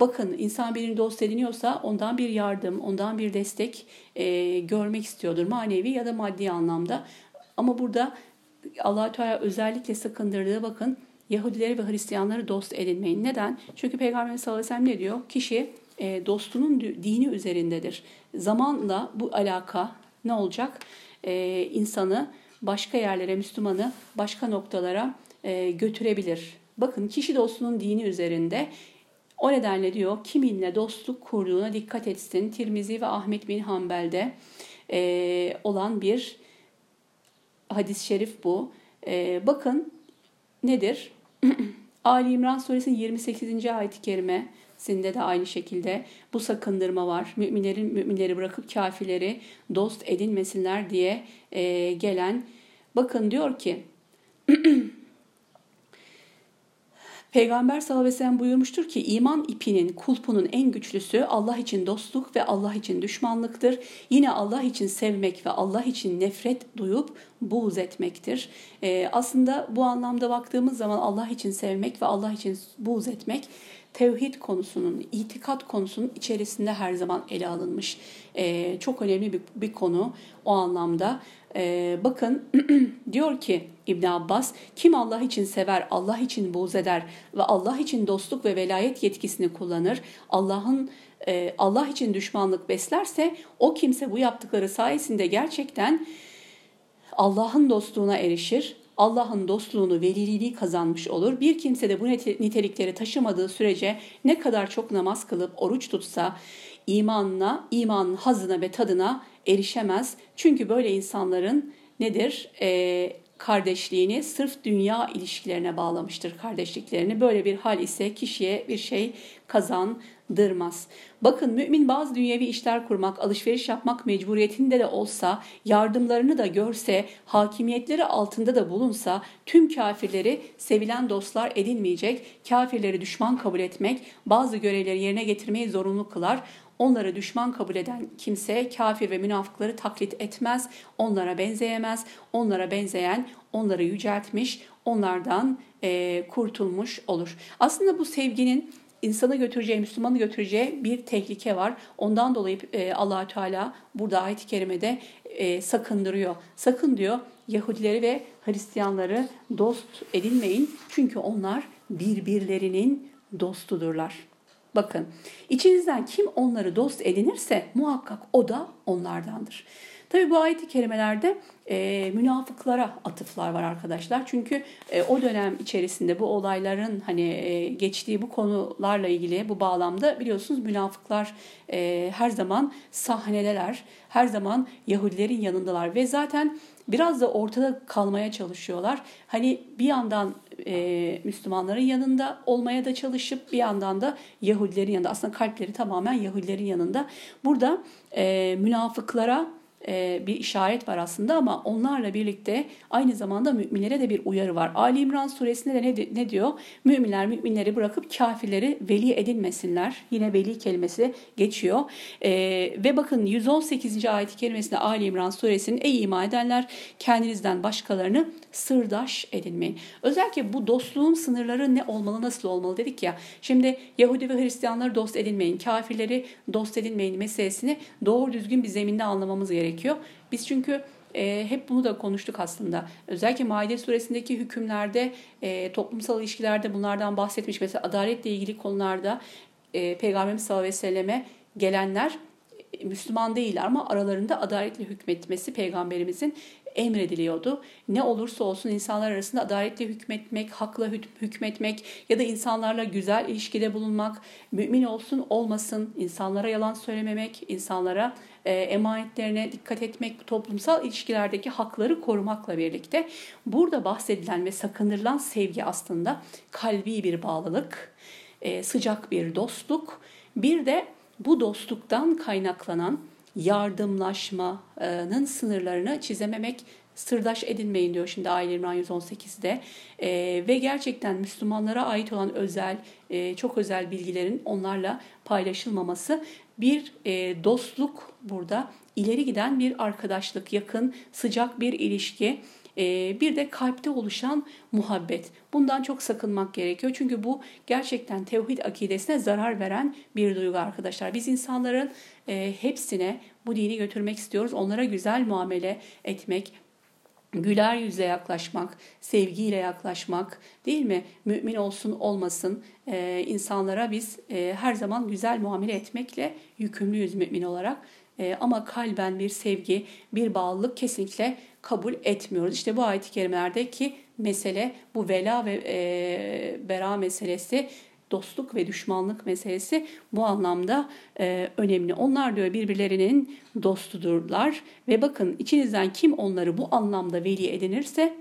Bakın insan birini dost ediniyorsa ondan bir yardım, ondan bir destek e, görmek istiyordur manevi ya da maddi anlamda. Ama burada allah Teala özellikle sakındırdığı bakın Yahudileri ve Hristiyanları dost edinmeyin. Neden? Çünkü Peygamber sallallahu aleyhi ve sellem ne diyor? Kişi e, dostunun dini üzerindedir. Zamanla bu alaka ne olacak? E, insanı başka yerlere, Müslümanı başka noktalara e, götürebilir. Bakın kişi dostunun dini üzerinde. O nedenle diyor kiminle dostluk kurduğuna dikkat etsin. Tirmizi ve Ahmet bin Hanbel'de e, olan bir hadis-i şerif bu. E, bakın nedir? Ali İmran suresinin 28. ayet-i kerimesinde de aynı şekilde bu sakındırma var. Müminlerin müminleri bırakıp kafirleri dost edinmesinler diye gelen. Bakın diyor ki Peygamber sallallahu aleyhi ve sellem buyurmuştur ki iman ipinin, kulpunun en güçlüsü Allah için dostluk ve Allah için düşmanlıktır. Yine Allah için sevmek ve Allah için nefret duyup buğz etmektir. Ee, aslında bu anlamda baktığımız zaman Allah için sevmek ve Allah için buğz etmek tevhid konusunun, itikat konusunun içerisinde her zaman ele alınmış. Ee, çok önemli bir, bir konu o anlamda. Ee, bakın diyor ki İbn Abbas kim Allah için sever, Allah için buğz eder ve Allah için dostluk ve velayet yetkisini kullanır, Allah'ın e, Allah için düşmanlık beslerse o kimse bu yaptıkları sayesinde gerçekten Allah'ın dostluğuna erişir. Allah'ın dostluğunu, veliliği kazanmış olur. Bir kimse de bu nitelikleri taşımadığı sürece ne kadar çok namaz kılıp oruç tutsa imanına, imanın hazına ve tadına erişemez. Çünkü böyle insanların nedir? E, kardeşliğini sırf dünya ilişkilerine bağlamıştır kardeşliklerini. Böyle bir hal ise kişiye bir şey kazandırmaz. Bakın mümin bazı dünyevi işler kurmak, alışveriş yapmak mecburiyetinde de olsa, yardımlarını da görse, hakimiyetleri altında da bulunsa tüm kafirleri sevilen dostlar edinmeyecek, kafirleri düşman kabul etmek, bazı görevleri yerine getirmeyi zorunlu kılar. Onları düşman kabul eden kimse kafir ve münafıkları taklit etmez, onlara benzeyemez. Onlara benzeyen onları yüceltmiş, onlardan e, kurtulmuş olur. Aslında bu sevginin insanı götüreceği, Müslümanı götüreceği bir tehlike var. Ondan dolayı e, allah Teala burada ayet-i kerimede e, sakındırıyor. Sakın diyor Yahudileri ve Hristiyanları dost edinmeyin. Çünkü onlar birbirlerinin dostudurlar. Bakın içinizden kim onları dost edinirse muhakkak o da onlardandır. Tabi bu ayet-i kerimelerde e, münafıklara atıflar var arkadaşlar. Çünkü e, o dönem içerisinde bu olayların hani e, geçtiği bu konularla ilgili bu bağlamda biliyorsunuz münafıklar e, her zaman sahnedeler. Her zaman Yahudilerin yanındalar ve zaten biraz da ortada kalmaya çalışıyorlar. Hani bir yandan e, Müslümanların yanında olmaya da çalışıp bir yandan da Yahudilerin yanında aslında kalpleri tamamen Yahudilerin yanında. Burada e, münafıklara bir işaret var aslında ama onlarla birlikte aynı zamanda müminlere de bir uyarı var. Ali İmran suresinde de ne, ne diyor? Müminler müminleri bırakıp kafirleri veli edinmesinler. Yine veli kelimesi geçiyor. E, ve bakın 118. ayet-i kerimesinde Ali İmran suresinin ey iman edenler kendinizden başkalarını sırdaş edinmeyin. Özellikle bu dostluğun sınırları ne olmalı, nasıl olmalı dedik ya. Şimdi Yahudi ve Hristiyanları dost edinmeyin, kafirleri dost edinmeyin meselesini doğru düzgün bir zeminde anlamamız gerekiyor. Biz çünkü e, hep bunu da konuştuk aslında. Özellikle Maide suresindeki hükümlerde, e, toplumsal ilişkilerde bunlardan bahsetmiş. Mesela adaletle ilgili konularda e, Peygamberimiz sallallahu aleyhi ve selleme gelenler Müslüman değiller ama aralarında adaletle hükmetmesi peygamberimizin emrediliyordu. Ne olursa olsun insanlar arasında adaletle hükmetmek, hakla hükmetmek ya da insanlarla güzel ilişkide bulunmak, mümin olsun olmasın, insanlara yalan söylememek, insanlara e, emanetlerine dikkat etmek, toplumsal ilişkilerdeki hakları korumakla birlikte burada bahsedilen ve sakındırılan sevgi aslında kalbi bir bağlılık, e, sıcak bir dostluk, bir de bu dostluktan kaynaklanan yardımlaşmanın sınırlarını çizememek, sırdaş edinmeyin diyor şimdi Aile İmran 118'de. E, ve gerçekten Müslümanlara ait olan özel, e, çok özel bilgilerin onlarla paylaşılmaması bir e, dostluk burada ileri giden bir arkadaşlık, yakın, sıcak bir ilişki. E, bir de kalpte oluşan muhabbet. Bundan çok sakınmak gerekiyor. Çünkü bu gerçekten tevhid akidesine zarar veren bir duygu arkadaşlar. Biz insanların hepsine bu dini götürmek istiyoruz. Onlara güzel muamele etmek, güler yüzle yaklaşmak, sevgiyle yaklaşmak değil mi? Mümin olsun olmasın e, insanlara biz e, her zaman güzel muamele etmekle yükümlüyüz mümin olarak. E, ama kalben bir sevgi, bir bağlılık kesinlikle kabul etmiyoruz. İşte bu ayet-i kerimelerdeki mesele bu vela ve e, bera meselesi dostluk ve düşmanlık meselesi bu anlamda e, önemli. Onlar diyor birbirlerinin dostudurlar ve bakın içinizden kim onları bu anlamda veli edinirse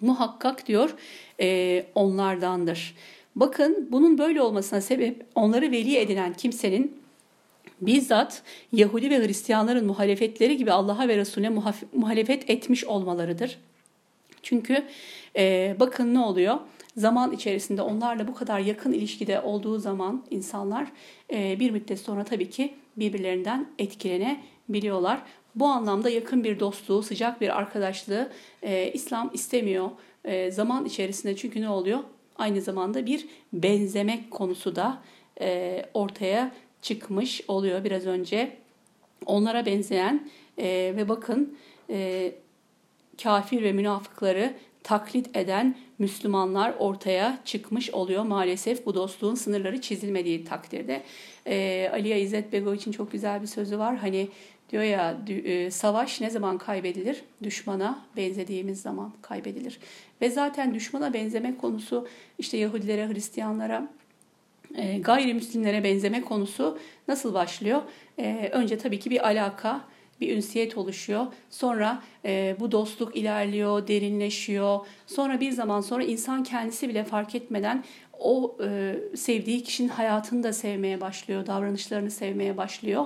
muhakkak diyor e, onlardandır. Bakın bunun böyle olmasına sebep onları veli edinen kimsenin bizzat Yahudi ve Hristiyanların muhalefetleri gibi Allah'a ve Resulüne muhalefet etmiş olmalarıdır. Çünkü e, bakın ne oluyor? Zaman içerisinde onlarla bu kadar yakın ilişkide olduğu zaman insanlar e, bir müddet sonra tabii ki birbirlerinden etkilenebiliyorlar. Bu anlamda yakın bir dostluğu, sıcak bir arkadaşlığı e, İslam istemiyor. E, zaman içerisinde çünkü ne oluyor? Aynı zamanda bir benzemek konusu da ortaya çıkmış oluyor biraz önce. Onlara benzeyen ve bakın kafir ve münafıkları taklit eden Müslümanlar ortaya çıkmış oluyor maalesef bu dostluğun sınırları çizilmediği takdirde. E, Aliye İzzet Begoviç'in çok güzel bir sözü var. Hani diyor ya e, savaş ne zaman kaybedilir? Düşmana benzediğimiz zaman kaybedilir. Ve zaten düşmana benzeme konusu işte Yahudilere, Hristiyanlara, e, gayrimüslimlere benzeme konusu nasıl başlıyor? E, önce tabii ki bir alaka, bir ünsiyet oluşuyor. Sonra e, bu dostluk ilerliyor, derinleşiyor. Sonra bir zaman sonra insan kendisi bile fark etmeden o e, sevdiği kişinin hayatını da sevmeye başlıyor, davranışlarını sevmeye başlıyor.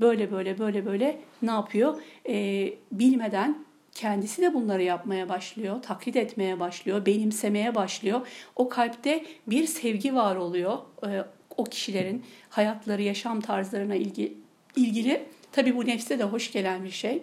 Böyle böyle böyle böyle ne yapıyor? E, bilmeden kendisi de bunları yapmaya başlıyor, taklit etmeye başlıyor, benimsemeye başlıyor. O kalpte bir sevgi var oluyor e, o kişilerin hayatları, yaşam tarzlarına ilgi, ilgili. Tabii bu nefse de hoş gelen bir şey.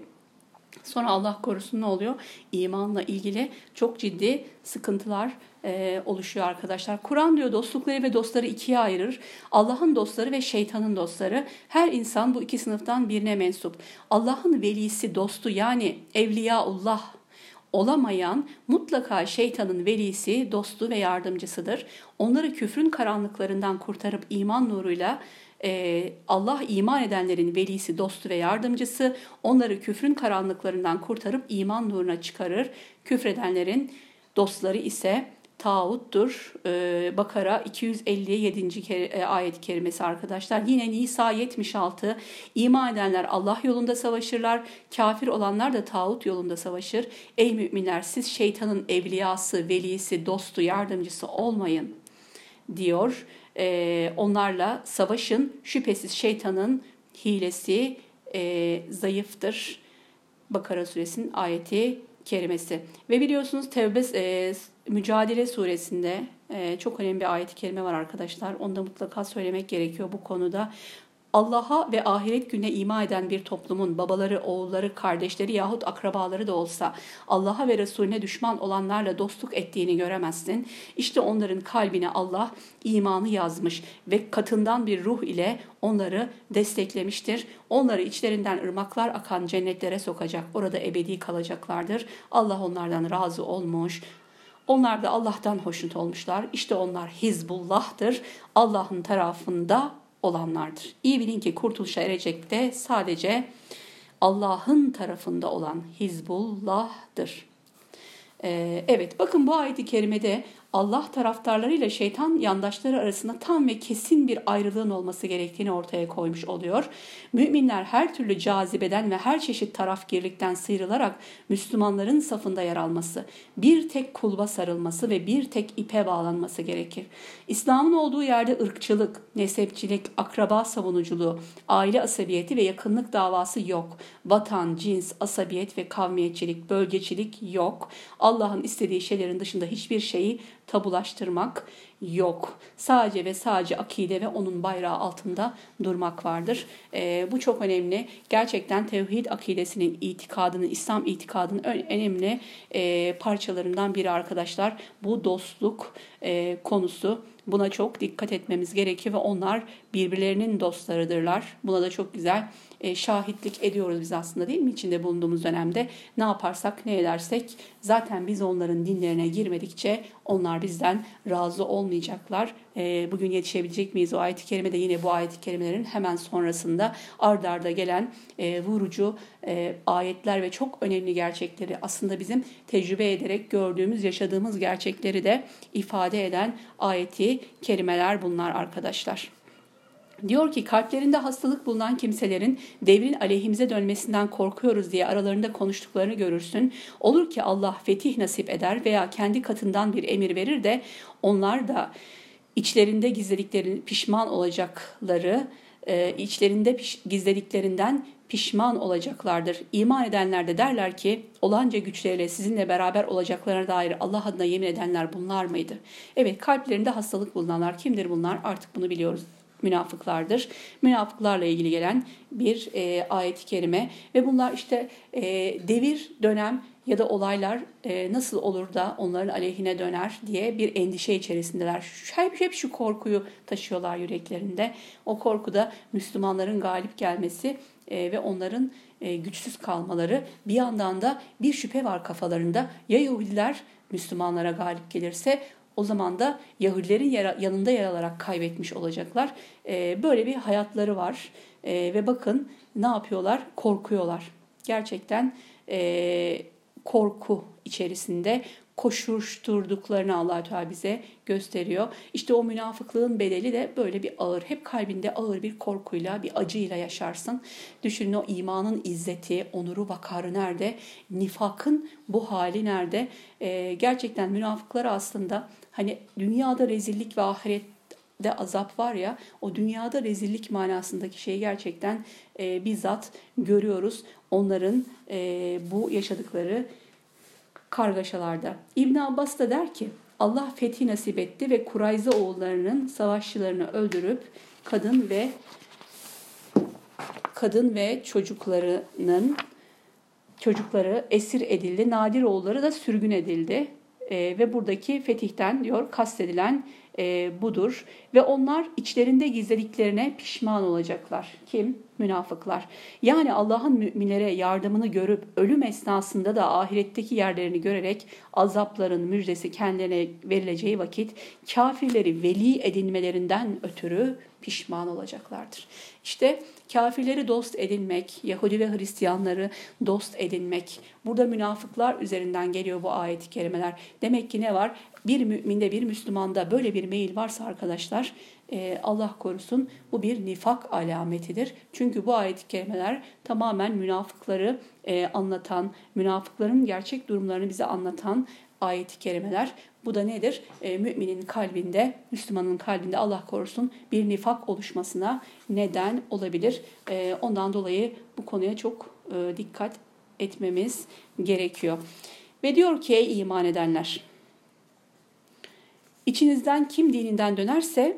Sonra Allah korusun ne oluyor? İmanla ilgili çok ciddi sıkıntılar e, oluşuyor arkadaşlar. Kur'an diyor dostlukları ve dostları ikiye ayırır. Allah'ın dostları ve şeytanın dostları. Her insan bu iki sınıftan birine mensup. Allah'ın velisi, dostu yani evliyaullah olamayan mutlaka şeytanın velisi, dostu ve yardımcısıdır. Onları küfrün karanlıklarından kurtarıp iman nuruyla e, Allah iman edenlerin velisi, dostu ve yardımcısı onları küfrün karanlıklarından kurtarıp iman nuruna çıkarır. Küfredenlerin dostları ise tağuttur. Ee, Bakara 257. E, ayet-i kerimesi arkadaşlar. Yine Nisa 76. İman edenler Allah yolunda savaşırlar. Kafir olanlar da tağut yolunda savaşır. Ey müminler siz şeytanın evliyası, velisi, dostu, yardımcısı olmayın diyor. Ee, onlarla savaşın. Şüphesiz şeytanın hilesi e, zayıftır Bakara suresinin ayeti kerimesi. Ve biliyorsunuz Tevbe e, Mücadele suresinde e, çok önemli bir ayet-i kerime var arkadaşlar. Onu da mutlaka söylemek gerekiyor bu konuda. Allah'a ve ahiret gününe iman eden bir toplumun babaları, oğulları, kardeşleri yahut akrabaları da olsa Allah'a ve Resulüne düşman olanlarla dostluk ettiğini göremezsin. İşte onların kalbine Allah imanı yazmış ve katından bir ruh ile onları desteklemiştir. Onları içlerinden ırmaklar akan cennetlere sokacak. Orada ebedi kalacaklardır. Allah onlardan razı olmuş. Onlar da Allah'tan hoşnut olmuşlar. İşte onlar Hizbullah'tır. Allah'ın tarafında olanlardır. İyi bilin ki kurtuluşa erecek de sadece Allah'ın tarafında olan Hizbullah'dır. Ee, evet bakın bu ayet-i kerimede Allah taraftarlarıyla şeytan yandaşları arasında tam ve kesin bir ayrılığın olması gerektiğini ortaya koymuş oluyor. Müminler her türlü cazibeden ve her çeşit tarafgirlikten sıyrılarak Müslümanların safında yer alması, bir tek kulba sarılması ve bir tek ipe bağlanması gerekir. İslam'ın olduğu yerde ırkçılık, nesepçilik, akraba savunuculuğu, aile asabiyeti ve yakınlık davası yok. Vatan, cins, asabiyet ve kavmiyetçilik, bölgecilik yok. Allah'ın istediği şeylerin dışında hiçbir şeyi tabulaştırmak yok. Sadece ve sadece akide ve onun bayrağı altında durmak vardır. E, bu çok önemli. Gerçekten tevhid akidesinin itikadının, İslam itikadının önemli e, parçalarından biri arkadaşlar. Bu dostluk e, konusu. Buna çok dikkat etmemiz gerekiyor ve onlar birbirlerinin dostlarıdırlar. Buna da çok güzel e, şahitlik ediyoruz biz aslında değil mi içinde bulunduğumuz dönemde. Ne yaparsak ne edersek zaten biz onların dinlerine girmedikçe onlar bizden razı olmayacaklar. E, bugün yetişebilecek miyiz o ayet-i kerime de yine bu ayet-i kerimelerin hemen sonrasında ard arda gelen e, vurucu e, ayetler ve çok önemli gerçekleri aslında bizim tecrübe ederek gördüğümüz, yaşadığımız gerçekleri de ifade eden ayeti kerimeler bunlar arkadaşlar. Diyor ki kalplerinde hastalık bulunan kimselerin devrin aleyhimize dönmesinden korkuyoruz diye aralarında konuştuklarını görürsün. Olur ki Allah fetih nasip eder veya kendi katından bir emir verir de onlar da içlerinde gizlediklerini pişman olacakları, e, içlerinde gizlediklerinden pişman olacaklardır. İman edenler de derler ki olanca güçleriyle sizinle beraber olacaklarına dair Allah adına yemin edenler bunlar mıydı? Evet kalplerinde hastalık bulunanlar kimdir bunlar? Artık bunu biliyoruz münafıklardır. Münafıklarla ilgili gelen bir e, ayet-i kerime ve bunlar işte e, devir, dönem ya da olaylar e, nasıl olur da onların aleyhine döner diye bir endişe içerisindeler. Hep, hep şu korkuyu taşıyorlar yüreklerinde. O korku da Müslümanların galip gelmesi e, ve onların e, güçsüz kalmaları. Bir yandan da bir şüphe var kafalarında. Ya Yahudiler Müslümanlara galip gelirse o zaman da Yahudilerin yanında yer alarak kaybetmiş olacaklar. E, böyle bir hayatları var. E, ve bakın ne yapıyorlar? Korkuyorlar. Gerçekten e, korku içerisinde koşuşturduklarını allah Teala bize gösteriyor. İşte o münafıklığın bedeli de böyle bir ağır, hep kalbinde ağır bir korkuyla, bir acıyla yaşarsın. Düşünün o imanın izzeti, onuru, vakarı nerede? Nifakın bu hali nerede? Ee, gerçekten münafıklar aslında hani dünyada rezillik ve ahiret de azap var ya o dünyada rezillik manasındaki şeyi gerçekten e, bizzat görüyoruz. Onların e, bu yaşadıkları kargaşalarda. İbn Abbas da der ki Allah fethi nasip etti ve Kurayza oğullarının savaşçılarını öldürüp kadın ve kadın ve çocuklarının çocukları esir edildi. Nadir oğulları da sürgün edildi. E, ve buradaki fetihten diyor kastedilen e, budur. Ve onlar içlerinde gizlediklerine pişman olacaklar. Kim? Münafıklar. Yani Allah'ın müminlere yardımını görüp ölüm esnasında da ahiretteki yerlerini görerek azapların müjdesi kendilerine verileceği vakit kafirleri veli edinmelerinden ötürü pişman olacaklardır. İşte kafirleri dost edinmek, Yahudi ve Hristiyanları dost edinmek. Burada münafıklar üzerinden geliyor bu ayet-i kerimeler. Demek ki ne var? Bir müminde, bir Müslümanda böyle bir meyil varsa arkadaşlar e, Allah korusun bu bir nifak alametidir. Çünkü bu ayet-i kerimeler tamamen münafıkları e, anlatan, münafıkların gerçek durumlarını bize anlatan ayet-i kerimeler. Bu da nedir? E, müminin kalbinde, Müslümanın kalbinde Allah korusun bir nifak oluşmasına neden olabilir. E, ondan dolayı bu konuya çok e, dikkat etmemiz gerekiyor. Ve diyor ki iman edenler. İçinizden kim dininden dönerse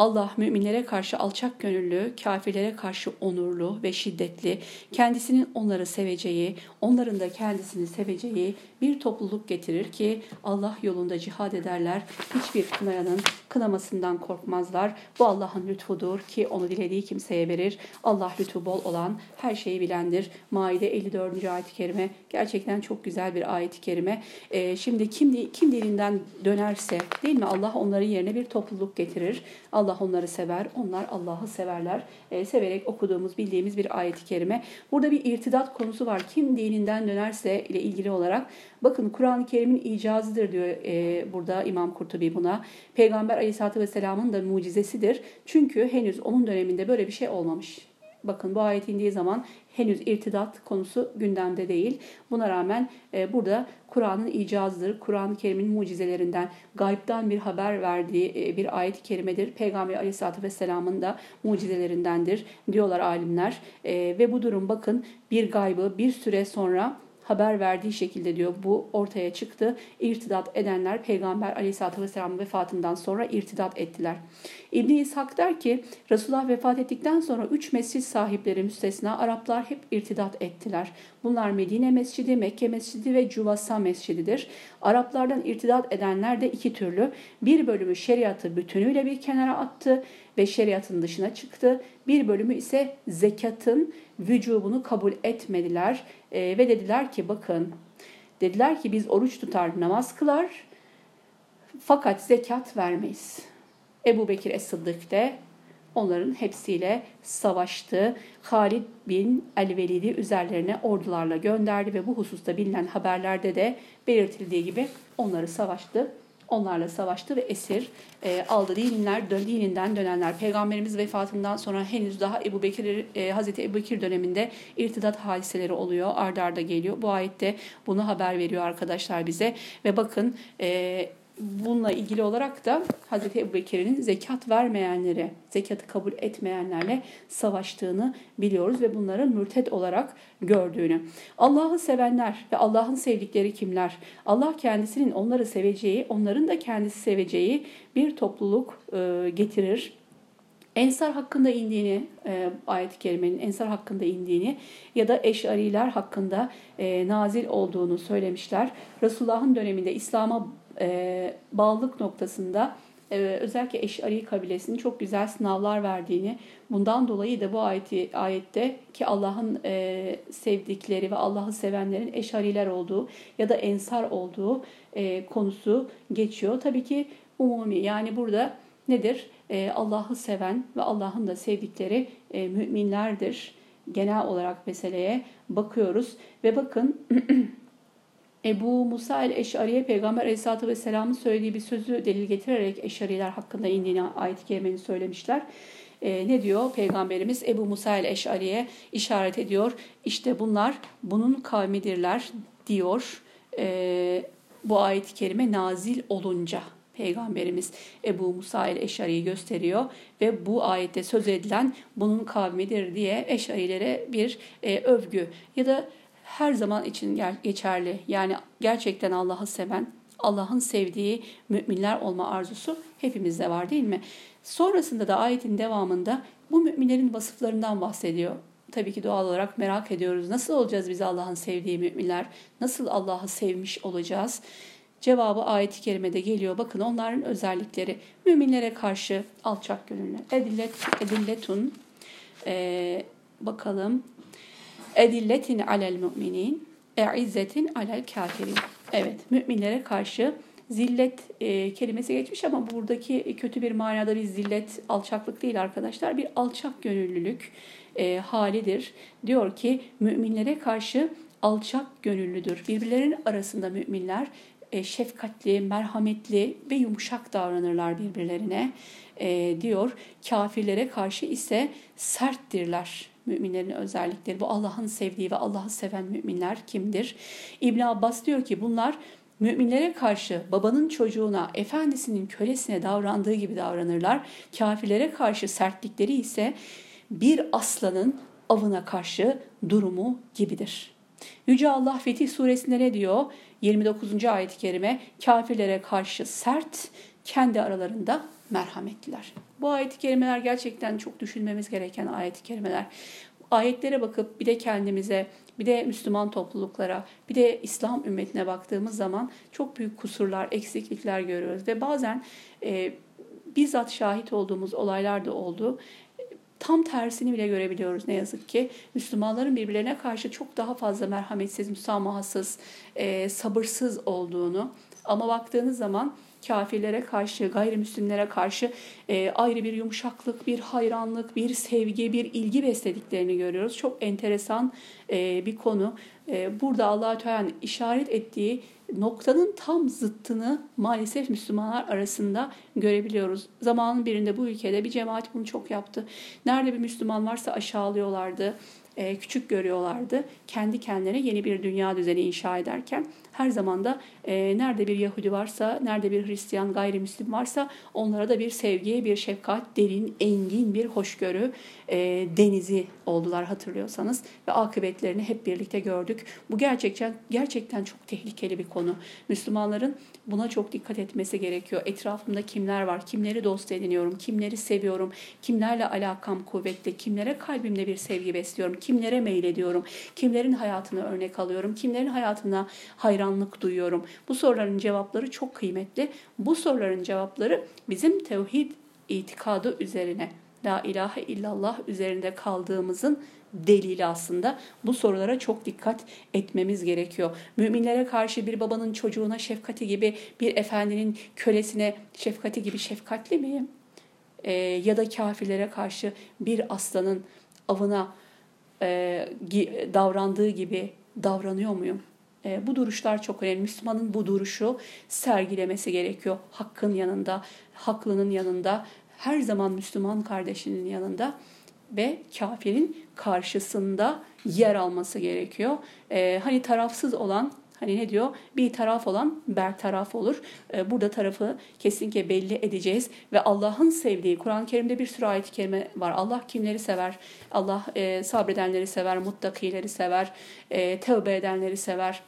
Allah müminlere karşı alçak gönüllü, kafirlere karşı onurlu ve şiddetli, kendisinin onları seveceği, onların da kendisini seveceği bir topluluk getirir ki Allah yolunda cihad ederler. Hiçbir kınayanın kınamasından korkmazlar. Bu Allah'ın lütfudur ki onu dilediği kimseye verir. Allah lütfu bol olan her şeyi bilendir. Maide 54. ayet-i kerime gerçekten çok güzel bir ayet-i kerime. Ee, şimdi kim, kim dilinden dönerse değil mi Allah onların yerine bir topluluk getirir. Allah onları sever, onlar Allah'ı severler. Ee, severek okuduğumuz, bildiğimiz bir ayet-i kerime. Burada bir irtidat konusu var. Kim dininden dönerse ile ilgili olarak Bakın Kur'an-ı Kerim'in icazıdır diyor e, burada İmam Kurtubi buna. Peygamber Aleyhisselatü Vesselam'ın da mucizesidir. Çünkü henüz onun döneminde böyle bir şey olmamış. Bakın bu ayet indiği zaman henüz irtidat konusu gündemde değil. Buna rağmen e, burada Kur'an'ın icazıdır. Kur'an-ı Kerim'in mucizelerinden, gaybdan bir haber verdiği e, bir ayet-i kerimedir. Peygamber Aleyhisselatü Vesselam'ın da mucizelerindendir diyorlar alimler. E, ve bu durum bakın bir gaybı bir süre sonra haber verdiği şekilde diyor bu ortaya çıktı. İrtidat edenler Peygamber aleyhissalatü vesselam vefatından sonra irtidat ettiler. İbni İshak der ki Resulullah vefat ettikten sonra üç mescit sahipleri müstesna Araplar hep irtidat ettiler. Bunlar Medine Mescidi, Mekke Mescidi ve Cuvasa Mescididir. Araplardan irtidat edenler de iki türlü. Bir bölümü şeriatı bütünüyle bir kenara attı ve şeriatın dışına çıktı. Bir bölümü ise zekatın vücubunu kabul etmediler e, ve dediler ki bakın dediler ki biz oruç tutar namaz kılar fakat zekat vermeyiz. Ebu Bekir Es-Sıddık de onların hepsiyle savaştı. Halid bin el-Velid'i üzerlerine ordularla gönderdi ve bu hususta bilinen haberlerde de belirtildiği gibi onları savaştı onlarla savaştı ve esir e, aldı. Dinler, dön, dininden dönenler. Peygamberimiz vefatından sonra henüz daha Ebu Bekir, e, Hazreti Ebu Bekir döneminde irtidat hadiseleri oluyor. Ardarda arda geliyor. Bu ayette bunu haber veriyor arkadaşlar bize. Ve bakın e, bununla ilgili olarak da Hazreti Ebu Bekir'in zekat vermeyenlere, zekatı kabul etmeyenlerle savaştığını biliyoruz ve bunları mürted olarak gördüğünü. Allah'ı sevenler ve Allah'ın sevdikleri kimler? Allah kendisinin onları seveceği, onların da kendisi seveceği bir topluluk e, getirir. Ensar hakkında indiğini, e, ayet-i kerimenin Ensar hakkında indiğini ya da Eş'ariler hakkında e, nazil olduğunu söylemişler. Resulullah'ın döneminde İslam'a e, bağlılık noktasında e, özellikle Eş'ari kabilesinin çok güzel sınavlar verdiğini, bundan dolayı da bu ayeti, ayette ki Allah'ın e, sevdikleri ve Allah'ı sevenlerin Eş'ariler olduğu ya da Ensar olduğu e, konusu geçiyor. Tabii ki umumi yani burada nedir? E, Allah'ı seven ve Allah'ın da sevdikleri e, müminlerdir. Genel olarak meseleye bakıyoruz ve bakın Ebu Musa el-Eş'ariye Peygamber Aleyhisselatü Vesselam'ın söylediği bir sözü delil getirerek Eş'ariler hakkında indiğini ayet-i kerimeni söylemişler. Ee, ne diyor Peygamberimiz Ebu Musa el-Eş'ariye işaret ediyor. İşte bunlar bunun kavmidirler diyor. Ee, bu ayet-i kerime nazil olunca Peygamberimiz Ebu Musa el-Eş'ari'yi gösteriyor ve bu ayette söz edilen bunun kavmidir diye Eş'arilere bir e, övgü ya da her zaman için geçerli. Yani gerçekten Allah'ı seven, Allah'ın sevdiği müminler olma arzusu hepimizde var değil mi? Sonrasında da ayetin devamında bu müminlerin vasıflarından bahsediyor. Tabii ki doğal olarak merak ediyoruz. Nasıl olacağız biz Allah'ın sevdiği müminler? Nasıl Allah'ı sevmiş olacağız? Cevabı ayet-i kerimede geliyor. Bakın onların özellikleri. Müminlere karşı alçak gönüllü. Edillet, edilletun. Ee, bakalım. Edilletin alel müminin, e'izzetin alel kafirin. Evet, müminlere karşı zillet e, kelimesi geçmiş ama buradaki kötü bir manada bir zillet, alçaklık değil arkadaşlar. Bir alçak gönüllülük e, halidir. Diyor ki müminlere karşı alçak gönüllüdür. Birbirlerinin arasında müminler e, şefkatli, merhametli ve yumuşak davranırlar birbirlerine e, diyor. Kafirlere karşı ise serttirler müminlerin özellikleri. Bu Allah'ın sevdiği ve Allah'ı seven müminler kimdir? İbn Abbas diyor ki bunlar müminlere karşı babanın çocuğuna, efendisinin kölesine davrandığı gibi davranırlar. Kafirlere karşı sertlikleri ise bir aslanın avına karşı durumu gibidir. Yüce Allah Fetih suresinde ne diyor? 29. ayet-i kerime kafirlere karşı sert, kendi aralarında merhametliler. Bu ayet-i kerimeler gerçekten çok düşünmemiz gereken ayet-i kerimeler. Ayetlere bakıp bir de kendimize, bir de Müslüman topluluklara, bir de İslam ümmetine baktığımız zaman çok büyük kusurlar, eksiklikler görüyoruz. Ve bazen e, bizzat şahit olduğumuz olaylar da oldu. Tam tersini bile görebiliyoruz ne yazık ki. Müslümanların birbirlerine karşı çok daha fazla merhametsiz, müsamahasız, e, sabırsız olduğunu ama baktığınız zaman kafirlere karşı, gayrimüslimlere karşı e, ayrı bir yumuşaklık, bir hayranlık, bir sevgi, bir ilgi beslediklerini görüyoruz. Çok enteresan e, bir konu. E, burada Allah-u Teala'nın işaret ettiği noktanın tam zıttını maalesef Müslümanlar arasında görebiliyoruz. Zamanın birinde bu ülkede bir cemaat bunu çok yaptı. Nerede bir Müslüman varsa aşağılıyorlardı e, küçük görüyorlardı. Kendi kendilerine yeni bir dünya düzeni inşa ederken her zaman da e, nerede bir Yahudi varsa, nerede bir Hristiyan gayrimüslim varsa onlara da bir sevgi, bir şefkat, derin, engin bir hoşgörü e, denizi oldular hatırlıyorsanız ve akıbetlerini hep birlikte gördük. Bu gerçekten gerçekten çok tehlikeli bir konu. Müslümanların buna çok dikkat etmesi gerekiyor. Etrafımda kimler var, kimleri dost ediniyorum, kimleri seviyorum, kimlerle alakam kuvvetli, kimlere kalbimde bir sevgi besliyorum, kimlere meylediyorum, kimlerin hayatını örnek alıyorum, kimlerin hayatına hayranlık duyuyorum. Bu soruların cevapları çok kıymetli. Bu soruların cevapları bizim tevhid itikadı üzerine, la ilahe illallah üzerinde kaldığımızın delili aslında. Bu sorulara çok dikkat etmemiz gerekiyor. Müminlere karşı bir babanın çocuğuna şefkati gibi, bir efendinin kölesine şefkati gibi şefkatli miyim? Ee, ya da kafirlere karşı bir aslanın avına e, davrandığı gibi davranıyor muyum? E, bu duruşlar çok önemli. Müslümanın bu duruşu sergilemesi gerekiyor. Hakkın yanında, haklının yanında, her zaman Müslüman kardeşinin yanında ve kafirin karşısında yer alması gerekiyor. E, hani tarafsız olan Hani ne diyor? Bir taraf olan bertaraf olur. Ee, burada tarafı kesinlikle belli edeceğiz. Ve Allah'ın sevdiği, Kur'an-ı Kerim'de bir sürü ayet-i kerime var. Allah kimleri sever? Allah e, sabredenleri sever, muttakileri sever, e, tövbe edenleri sever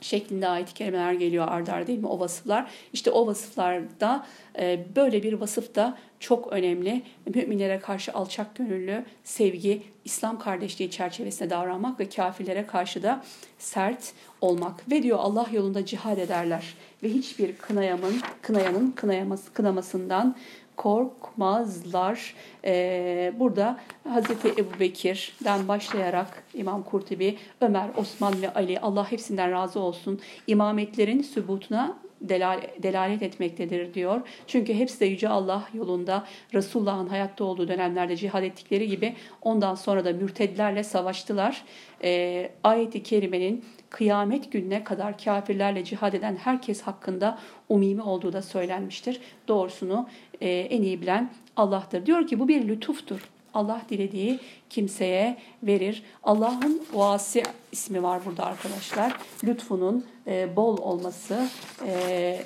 şeklinde ayet-i kerimeler geliyor ardarda arda değil mi o vasıflar. İşte o vasıflarda e, böyle bir vasıf da çok önemli. Müminlere karşı alçak gönüllü, sevgi, İslam kardeşliği çerçevesinde davranmak ve kafirlere karşı da sert olmak. Ve diyor Allah yolunda cihad ederler ve hiçbir kınayanın, kınayanın kınayaması, kınamasından korkmazlar. Ee, burada Hazreti Ebu Bekir'den başlayarak İmam Kurtubi, Ömer, Osman ve Ali Allah hepsinden razı olsun imametlerin sübutuna delal, delalet etmektedir diyor. Çünkü hepsi de Yüce Allah yolunda Resulullah'ın hayatta olduğu dönemlerde cihad ettikleri gibi ondan sonra da mürtedlerle savaştılar. E, ayeti kerimenin kıyamet gününe kadar kafirlerle cihad eden herkes hakkında umimi olduğu da söylenmiştir. Doğrusunu e, en iyi bilen Allah'tır. Diyor ki bu bir lütuftur. Allah dilediği kimseye verir. Allah'ın vasi ismi var burada arkadaşlar. Lütfunun e, bol olması e,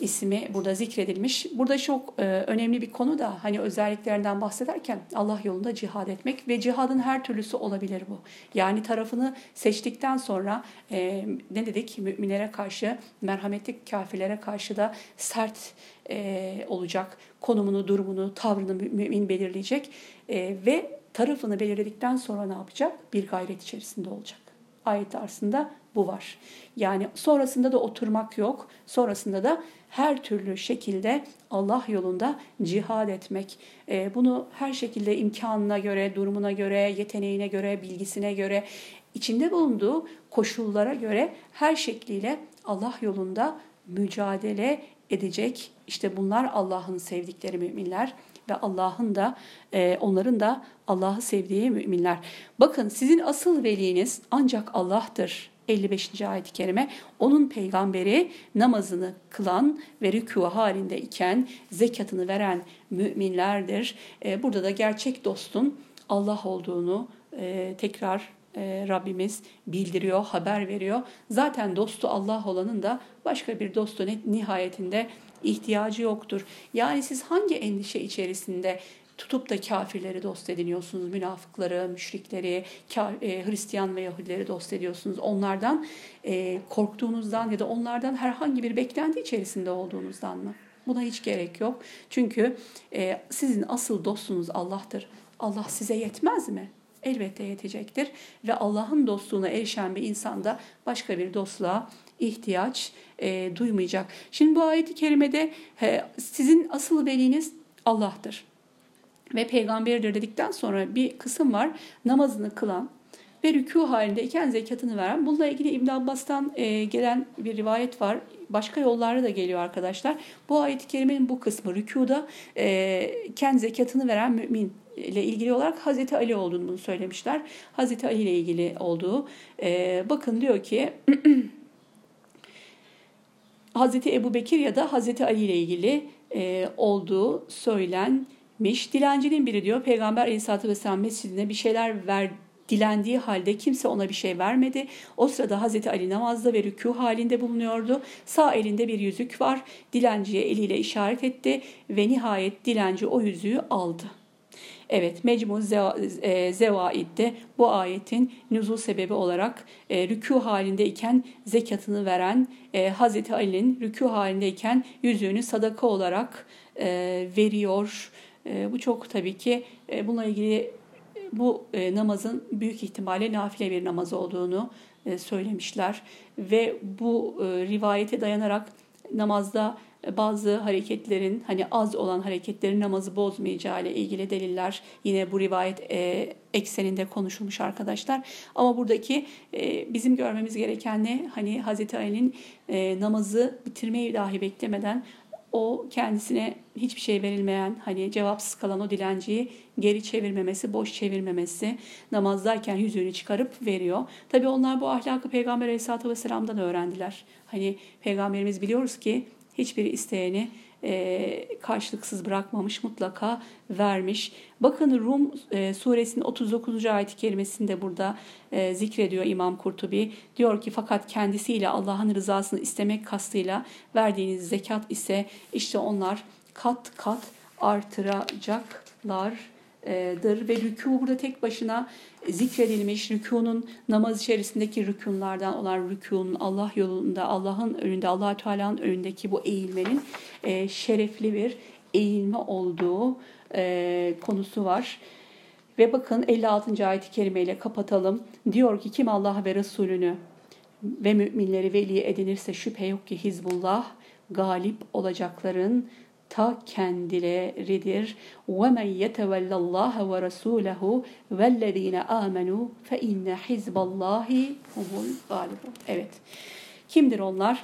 ismi burada zikredilmiş. Burada çok e, önemli bir konu da hani özelliklerinden bahsederken Allah yolunda cihad etmek ve cihadın her türlüsü olabilir bu. Yani tarafını seçtikten sonra e, ne dedik müminlere karşı merhametli kafirlere karşı da sert e, olacak. Konumunu, durumunu, tavrını mümin belirleyecek e, ve tarafını belirledikten sonra ne yapacak? Bir gayret içerisinde olacak. Ayet aslında bu var. Yani sonrasında da oturmak yok. Sonrasında da her türlü şekilde Allah yolunda cihad etmek. E, bunu her şekilde imkanına göre, durumuna göre, yeteneğine göre, bilgisine göre, içinde bulunduğu koşullara göre her şekliyle Allah yolunda mücadele edecek. İşte bunlar Allah'ın sevdikleri müminler ve Allah'ın da e, onların da Allah'ı sevdiği müminler. Bakın sizin asıl veliniz ancak Allah'tır 55. ayet-i kerime onun peygamberi namazını kılan ve rükû halinde iken zekatını veren müminlerdir. E, burada da gerçek dostun Allah olduğunu e, tekrar e, Rabbimiz bildiriyor, haber veriyor. Zaten dostu Allah olanın da başka bir dostu nihayetinde ihtiyacı yoktur. Yani siz hangi endişe içerisinde tutup da kafirleri dost ediniyorsunuz. Münafıkları, müşrikleri, e, Hristiyan ve Yahudileri dost ediyorsunuz. Onlardan e, korktuğunuzdan ya da onlardan herhangi bir beklenti içerisinde olduğunuzdan mı? Buna hiç gerek yok. Çünkü e, sizin asıl dostunuz Allah'tır. Allah size yetmez mi? Elbette yetecektir. Ve Allah'ın dostluğuna erişen bir insanda başka bir dostluğa ihtiyaç e, duymayacak. Şimdi bu ayeti kerimede he, sizin asıl veliniz Allah'tır. Ve peygamberdir dedikten sonra bir kısım var. Namazını kılan ve rükû halindeyken zekatını veren. Bununla ilgili İbn Abbas'tan e, gelen bir rivayet var. Başka yollarda da geliyor arkadaşlar. Bu ayet-i kerimenin bu kısmı rükuda e, kendi zekatını veren mümin ile ilgili olarak Hazreti Ali olduğunu bunu söylemişler. Hazreti Ali ile ilgili olduğu. E, bakın diyor ki Hazreti Ebu Bekir ya da Hazreti Ali ile ilgili e, olduğu söylenmiş. Dilencinin biri diyor Peygamber Aleyhisselatü Vesselam mescidine bir şeyler ver, dilendiği halde kimse ona bir şey vermedi. O sırada Hazreti Ali namazda ve rükû halinde bulunuyordu. Sağ elinde bir yüzük var. Dilenciye eliyle işaret etti ve nihayet dilenci o yüzüğü aldı. Evet, Mecmu e, Zevaid'de bu ayetin nüzul sebebi olarak e, rükû halindeyken zekatını veren e, Hazreti Ali'nin rükû halindeyken yüzüğünü sadaka olarak e, veriyor. E, bu çok tabii ki e, bununla ilgili bu e, namazın büyük ihtimalle nafile bir namaz olduğunu e, söylemişler ve bu e, rivayete dayanarak namazda bazı hareketlerin hani az olan hareketlerin namazı bozmayacağı ile ilgili deliller yine bu rivayet e, ekseninde konuşulmuş arkadaşlar. Ama buradaki e, bizim görmemiz gereken ne? Hani Hazreti Ali'nin e, namazı bitirmeyi dahi beklemeden o kendisine hiçbir şey verilmeyen hani cevapsız kalan o dilenciyi geri çevirmemesi, boş çevirmemesi, namazdayken yüzüğünü çıkarıp veriyor. Tabi onlar bu ahlakı Peygamber Aleyhisselatü Vesselam'dan öğrendiler. Hani Peygamberimiz biliyoruz ki hiçbir isteyeni e, karşılıksız bırakmamış, mutlaka vermiş. Bakın Rum e, suresinin 39. ayet-i kerimesinde burada e, zikrediyor İmam Kurtubi. Diyor ki fakat kendisiyle Allah'ın rızasını istemek kastıyla verdiğiniz zekat ise işte onlar kat kat artıracaklar dır ve rükû burada tek başına zikredilmiş rükûnun namaz içerisindeki rükûnlardan olan rükûnun Allah yolunda Allah'ın önünde allah Teala'nın önündeki bu eğilmenin e, şerefli bir eğilme olduğu e, konusu var. Ve bakın 56. ayet-i kerimeyle kapatalım. Diyor ki kim Allah ve Resulünü ve müminleri veli edinirse şüphe yok ki Hizbullah galip olacakların ta kendileridir. وَمَنْ يَتَوَلَّ اللّٰهَ وَرَسُولَهُ وَالَّذ۪ينَ آمَنُوا فَاِنَّ حِزْبَ اللّٰهِ هُمُ الْغَالِبُونَ Evet. Kimdir onlar?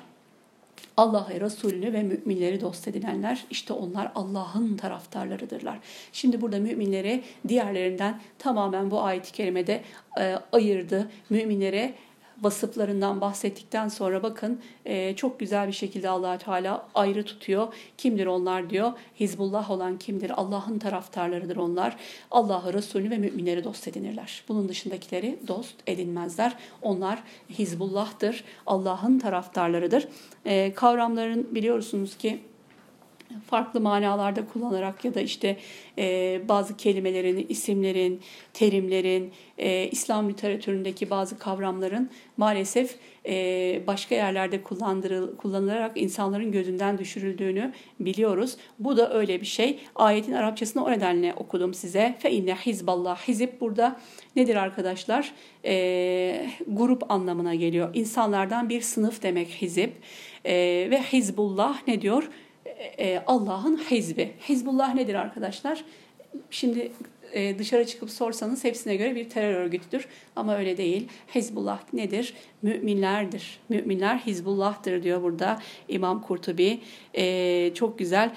Allah'ı, Resulünü ve müminleri dost edinenler işte onlar Allah'ın taraftarlarıdırlar. Şimdi burada müminleri diğerlerinden tamamen bu ayet-i kerimede e, ayırdı. Müminlere vasıflarından bahsettikten sonra bakın e, çok güzel bir şekilde allah Teala ayrı tutuyor. Kimdir onlar diyor. Hizbullah olan kimdir? Allah'ın taraftarlarıdır onlar. Allah'ı, Resulü ve müminleri dost edinirler. Bunun dışındakileri dost edinmezler. Onlar Hizbullah'tır. Allah'ın taraftarlarıdır. E, kavramların biliyorsunuz ki farklı manalarda kullanarak ya da işte e, bazı kelimelerin, isimlerin, terimlerin, e, İslam literatüründeki bazı kavramların maalesef e, başka yerlerde kullanılarak insanların gözünden düşürüldüğünü biliyoruz. Bu da öyle bir şey. Ayetin Arapçasını o nedenle okudum size. Fe inne hizballah. Hizib burada nedir arkadaşlar? E, grup anlamına geliyor. İnsanlardan bir sınıf demek hizib. E, ve Hizbullah ne diyor? E, Allah'ın hizbi. Hizbullah nedir arkadaşlar? Şimdi e, dışarı çıkıp sorsanız hepsine göre bir terör örgütüdür. Ama öyle değil. Hizbullah nedir? Müminlerdir. Müminler Hizbullah'tır diyor burada İmam Kurtubi. E, çok güzel.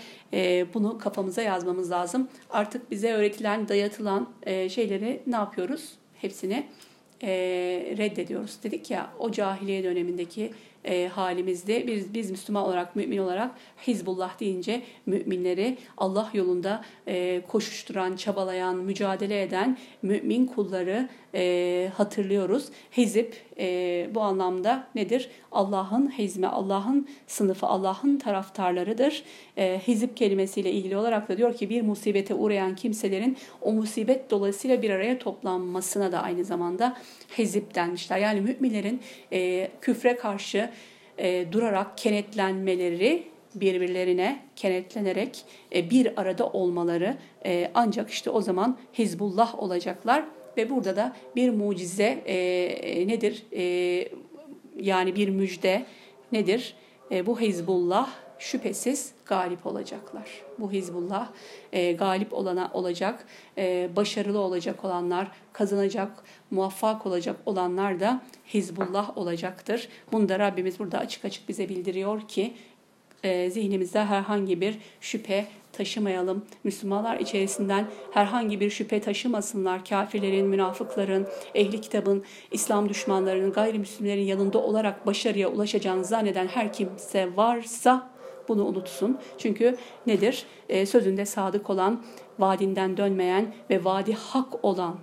bunu kafamıza yazmamız lazım. Artık bize öğretilen, dayatılan şeyleri ne yapıyoruz? Hepsini reddediyoruz. Dedik ya o cahiliye dönemindeki e, halimizde. Biz, biz Müslüman olarak, mümin olarak Hizbullah deyince müminleri Allah yolunda e, koşuşturan, çabalayan, mücadele eden mümin kulları e, hatırlıyoruz. Hizip e, bu anlamda nedir? Allah'ın hizmi, Allah'ın sınıfı, Allah'ın taraftarlarıdır. E, hizip kelimesiyle ilgili olarak da diyor ki bir musibete uğrayan kimselerin o musibet dolayısıyla bir araya toplanmasına da aynı zamanda hizip denmişler. Yani müminlerin e, küfre karşı e, durarak kenetlenmeleri birbirlerine kenetlenerek e, bir arada olmaları e, ancak işte o zaman Hizbullah olacaklar ve burada da bir mucize e, e, nedir? E, yani bir müjde nedir? E, bu Hizbullah şüphesiz galip olacaklar. Bu Hizbullah e, galip olana olacak, e, başarılı olacak olanlar, kazanacak, muvaffak olacak olanlar da Hizbullah olacaktır. Bunu da Rabbimiz burada açık açık bize bildiriyor ki e, zihnimizde herhangi bir şüphe taşımayalım. Müslümanlar içerisinden herhangi bir şüphe taşımasınlar. Kafirlerin, münafıkların, ehli kitabın, İslam düşmanlarının, gayrimüslimlerin yanında olarak başarıya ulaşacağını zanneden her kimse varsa bunu unutsun. Çünkü nedir? E, sözünde sadık olan, vaadinden dönmeyen ve vaadi hak olan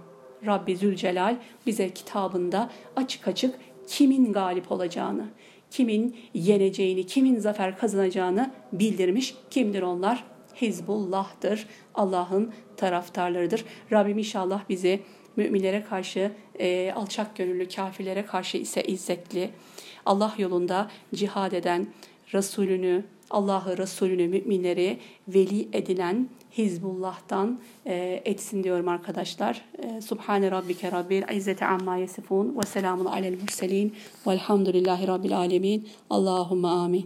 Rabbi Zülcelal bize kitabında açık açık kimin galip olacağını, kimin yeneceğini, kimin zafer kazanacağını bildirmiş. Kimdir onlar? Hizbullah'tır. Allah'ın taraftarlarıdır. Rabbim inşallah bizi müminlere karşı e, alçak gönüllü, kafirlere karşı ise izzetli, Allah yolunda cihad eden, Resulünü, Allah'ı, Resulünü, müminleri veli edinen Hizbullah'tan e, etsin diyorum arkadaşlar. E, Subhane Rabbike Rabbil İzzeti Amma Yesifun ve selamun alel murselin velhamdülillahi Rabbil Alemin. Allahümme amin.